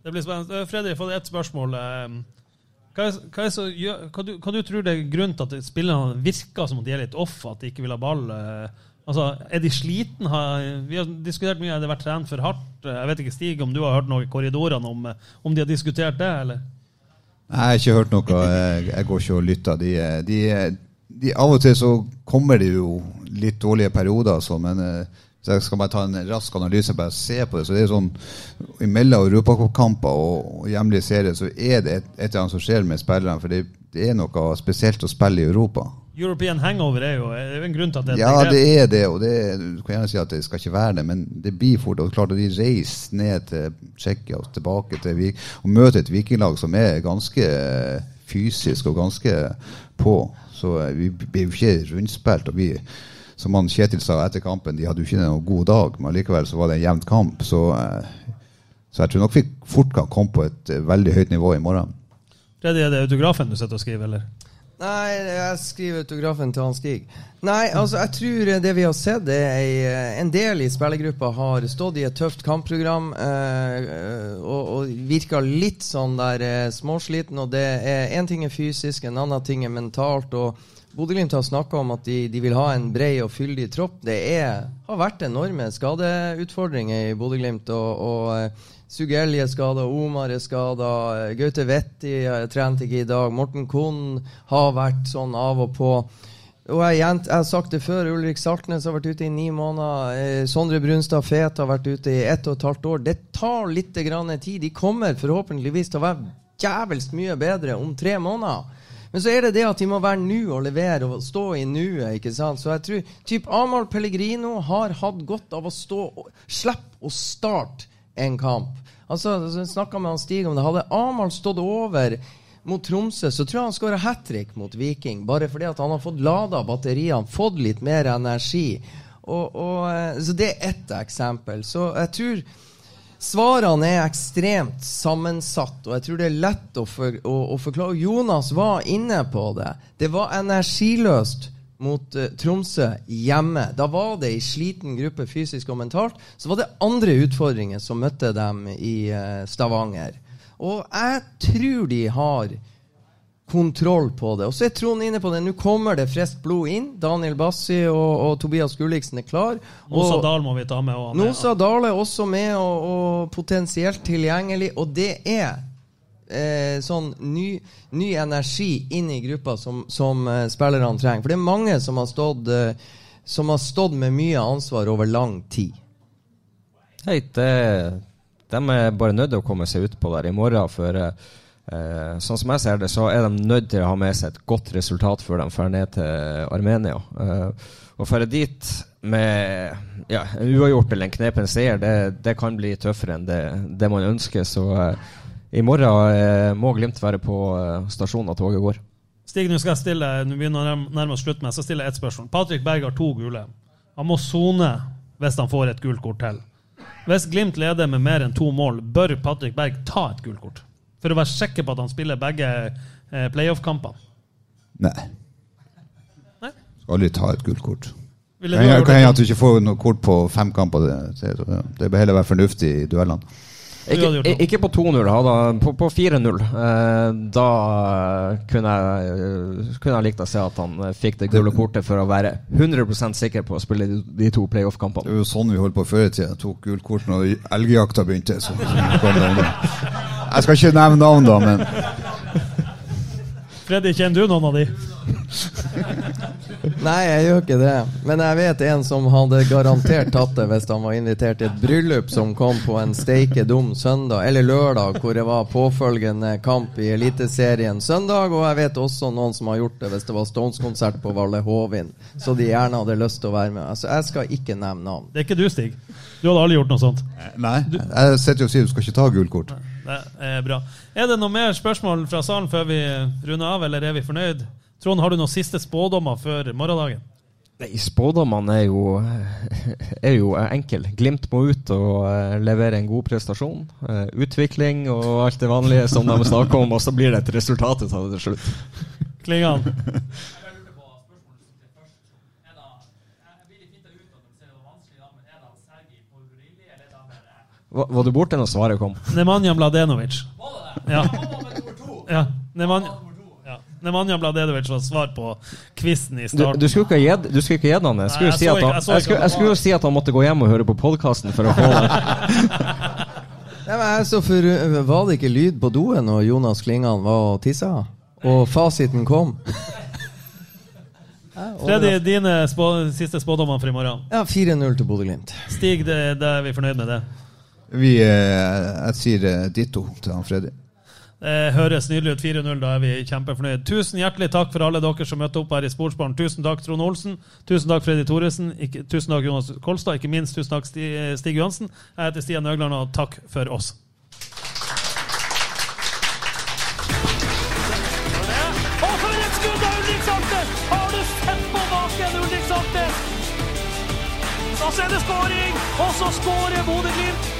Det blir spennende. Eh, Fredrik, jeg får ett spørsmål. Hva, hva, er så, hva, du, hva du tror det er grunnen til at spillerne virker som om de er litt off, at de ikke vil ha ball? Altså, Er de sliten? Vi har diskutert mye, har det vært trent for hardt? Jeg vet ikke, Stig, om du har hørt noe i korridorene om, om de har diskutert det? eller? Nei, Jeg har ikke hørt noe. Jeg, går ikke og lytter. De, de, de, av og til så kommer det jo litt dårlige perioder, så, men eh, så jeg skal bare ta en rask analyse bare se på det. så det er sånn, Mellom europacupkamper og hjemlige serier så er det et, et eller annet som skjer med spillerne. For det, det er noe spesielt å spille i Europa. European hangover er jo, er en grunn til at det er Ja, det er det. og det, Du kan gjerne si at det skal ikke være det, men det blir fort. og klart at De reiser ned til Tsjekkia og tilbake til Vik og møter et vikinglag som er ganske fysisk og ganske på. Så eh, vi blir jo ikke rundspilt. og vi som han Kjetil sa etter kampen, de hadde jo ikke noen god dag, men likevel så var det en jevn kamp. Så, eh, så jeg tror nok vi fort kan komme på et eh, veldig høyt nivå i morgen. Freddy, er det autografen du sitter og skriver, eller? Nei, jeg skriver autografen til Hans Stig. Nei, altså, jeg tror det vi har sett, er en del i spillergruppa har stått i et tøft kampprogram eh, og, og virka litt sånn der eh, småsliten. Og det er én ting er fysisk, en annen ting er mentalt. og Bodø-Glimt har snakka om at de, de, vil ha en bred og fyldig tropp. Det er, har vært enorme skadeutfordringer i Bodø-Glimt. og, og eh, Sugelli er skada, Omar er skada, Gaute Vetti trente ikke i dag. Morten Kohn har vært sånn av og på. Og jeg, jeg, har sagt det før, Ulrik Saltnes har vært ute i ni måneder. Eh, Sondre Brunstad Fet har vært ute i ett og et halvt år. Det tar litt tid. De kommer forhåpentligvis til å være jævelst mye bedre om tre måneder. Men så er det det at de må være nu og levere og stå i nuet. ikke sant? Så jeg tror typ Amahl Pellegrino har hatt godt av å stå og slippe å starte en kamp. Altså, så snakka med han Stig om det. Hadde Amahl stått over mot Tromsø, så tror jeg han skåra hat trick mot Viking. Bare fordi at han har fått lada batteriene, fått litt mer energi. Og, og, eh, så det er ett eksempel. Så jeg tror Svarene er ekstremt sammensatt, og jeg tror det er lett å, for, å, å forklare. Jonas var inne på det. Det var energiløst mot uh, Tromsø hjemme. Da var det ei sliten gruppe fysisk og mentalt. Så var det andre utfordringer som møtte dem i uh, Stavanger. Og jeg tror de har kontroll på det. Og så er Trond inne på det. Nå kommer det friskt blod inn. Daniel Bassi og, og Tobias Gulliksen er klar. Nosa Dahl må vi ta med. Nosa Dahl er også med og, og potensielt tilgjengelig. Og det er eh, sånn ny, ny, energi inn i gruppa som, som eh, spillerne trenger. For det er mange som har, stått, eh, som har stått med mye ansvar over lang tid. Hei, det, de er bare nødt til å komme seg utpå der i morgen. for eh, sånn som jeg ser det, så er de nødt til å ha med seg et godt resultat før de drar ned til Armenia. Eh, å dra dit med ja, uavgjort eller en knepen seier, det, det, kan bli tøffere enn det, det man ønsker. Så eh, i morgen eh, må Glimt være på eh, stasjonen og toget går. Stig, nå skal jeg stille Nå begynner jeg nærme oss slutt med, så stiller jeg ett spørsmål. Patrick Berg har to gule. Han må sone hvis han får et gult kort til. Hvis Glimt leder med mer enn to mål, bør Patrick Berg ta et gult kort? For å være sikker på at han spiller begge eh, playoff-kampene? Nei. Nei. Skal aldri ta et gult kort. Det kan hende at du ikke får noe kort på fem kamper. Det, det bør heller være fornuftig i duellene. Ikke, ikke, på 2-0, på, på 4-0. Eh, da kunne jeg, kunne jeg likt å se at han eh, fikk det gule kortet for å være 100 sikker på å spille de, de to playoff-kampene. Det var jo sånn vi holdt på før i tida. Tok gult kort når elgjakta begynte. Så jeg skal ikke nevne navn, da, men Freddy, kjenner du noen av de? Nei, jeg gjør ikke det. Men jeg vet en som hadde garantert tatt det hvis han var invitert til et bryllup som kom på en steike dum søndag eller lørdag, hvor det var påfølgende kamp i Eliteserien søndag. Og jeg vet også noen som har gjort det hvis det var Stones-konsert på Valle Hovin, så de gjerne hadde lyst til å være med. Altså, Jeg skal ikke nevne navn. Det er ikke du, Stig? Du hadde aldri gjort noe sånt? Nei. Jeg sitter jo og sier du skal ikke ta gullkort. Det er bra. Er det noe mer spørsmål fra salen før vi runder av, eller er vi fornøyd? Trond, har du noen siste spådommer før morgendagen? Nei, Spådommene er jo, er jo enkel. Glimt må ut og uh, levere en god prestasjon. Uh, utvikling og alt det vanlige som de snakker om, og så blir det et resultat ut av det til slutt. Klingan? Var, var du borte når svaret kom? Nemanja Mladenovic. Ja. ja. Nemanja Nemanja Bladedovic var svar på quizen i starten. Du, du skulle ikke gitt han det. Jeg skulle, Nei, jeg, si at han, jeg, skulle, jeg skulle jo si at han måtte gå hjem og høre på podkasten for å få det. Nei, men så for, var det ikke lyd på doen når Jonas Klingan var og tissa? Og fasiten kom? Freddy, dine spå, siste spådommer for i morgen? Ja, 4-0 til Bodø-Glimt. Stig, det, det, er vi fornøyd med det? Vi, eh, jeg sier eh, ditto til han Freddy. Det høres nydelig ut. 4-0, da er vi kjempefornøyd. Tusen hjertelig takk for alle dere som møtte opp her i Sportsbarn. Tusen takk, Trond Olsen. Tusen takk, Freddy Thoresen. Tusen takk, Jonas Kolstad. Ikke minst tusen takk, Stig, Stig Johansen. Jeg heter Stian Øgland, og takk for oss. Og så er det skåring! Og så skårer Bodø-Glimt!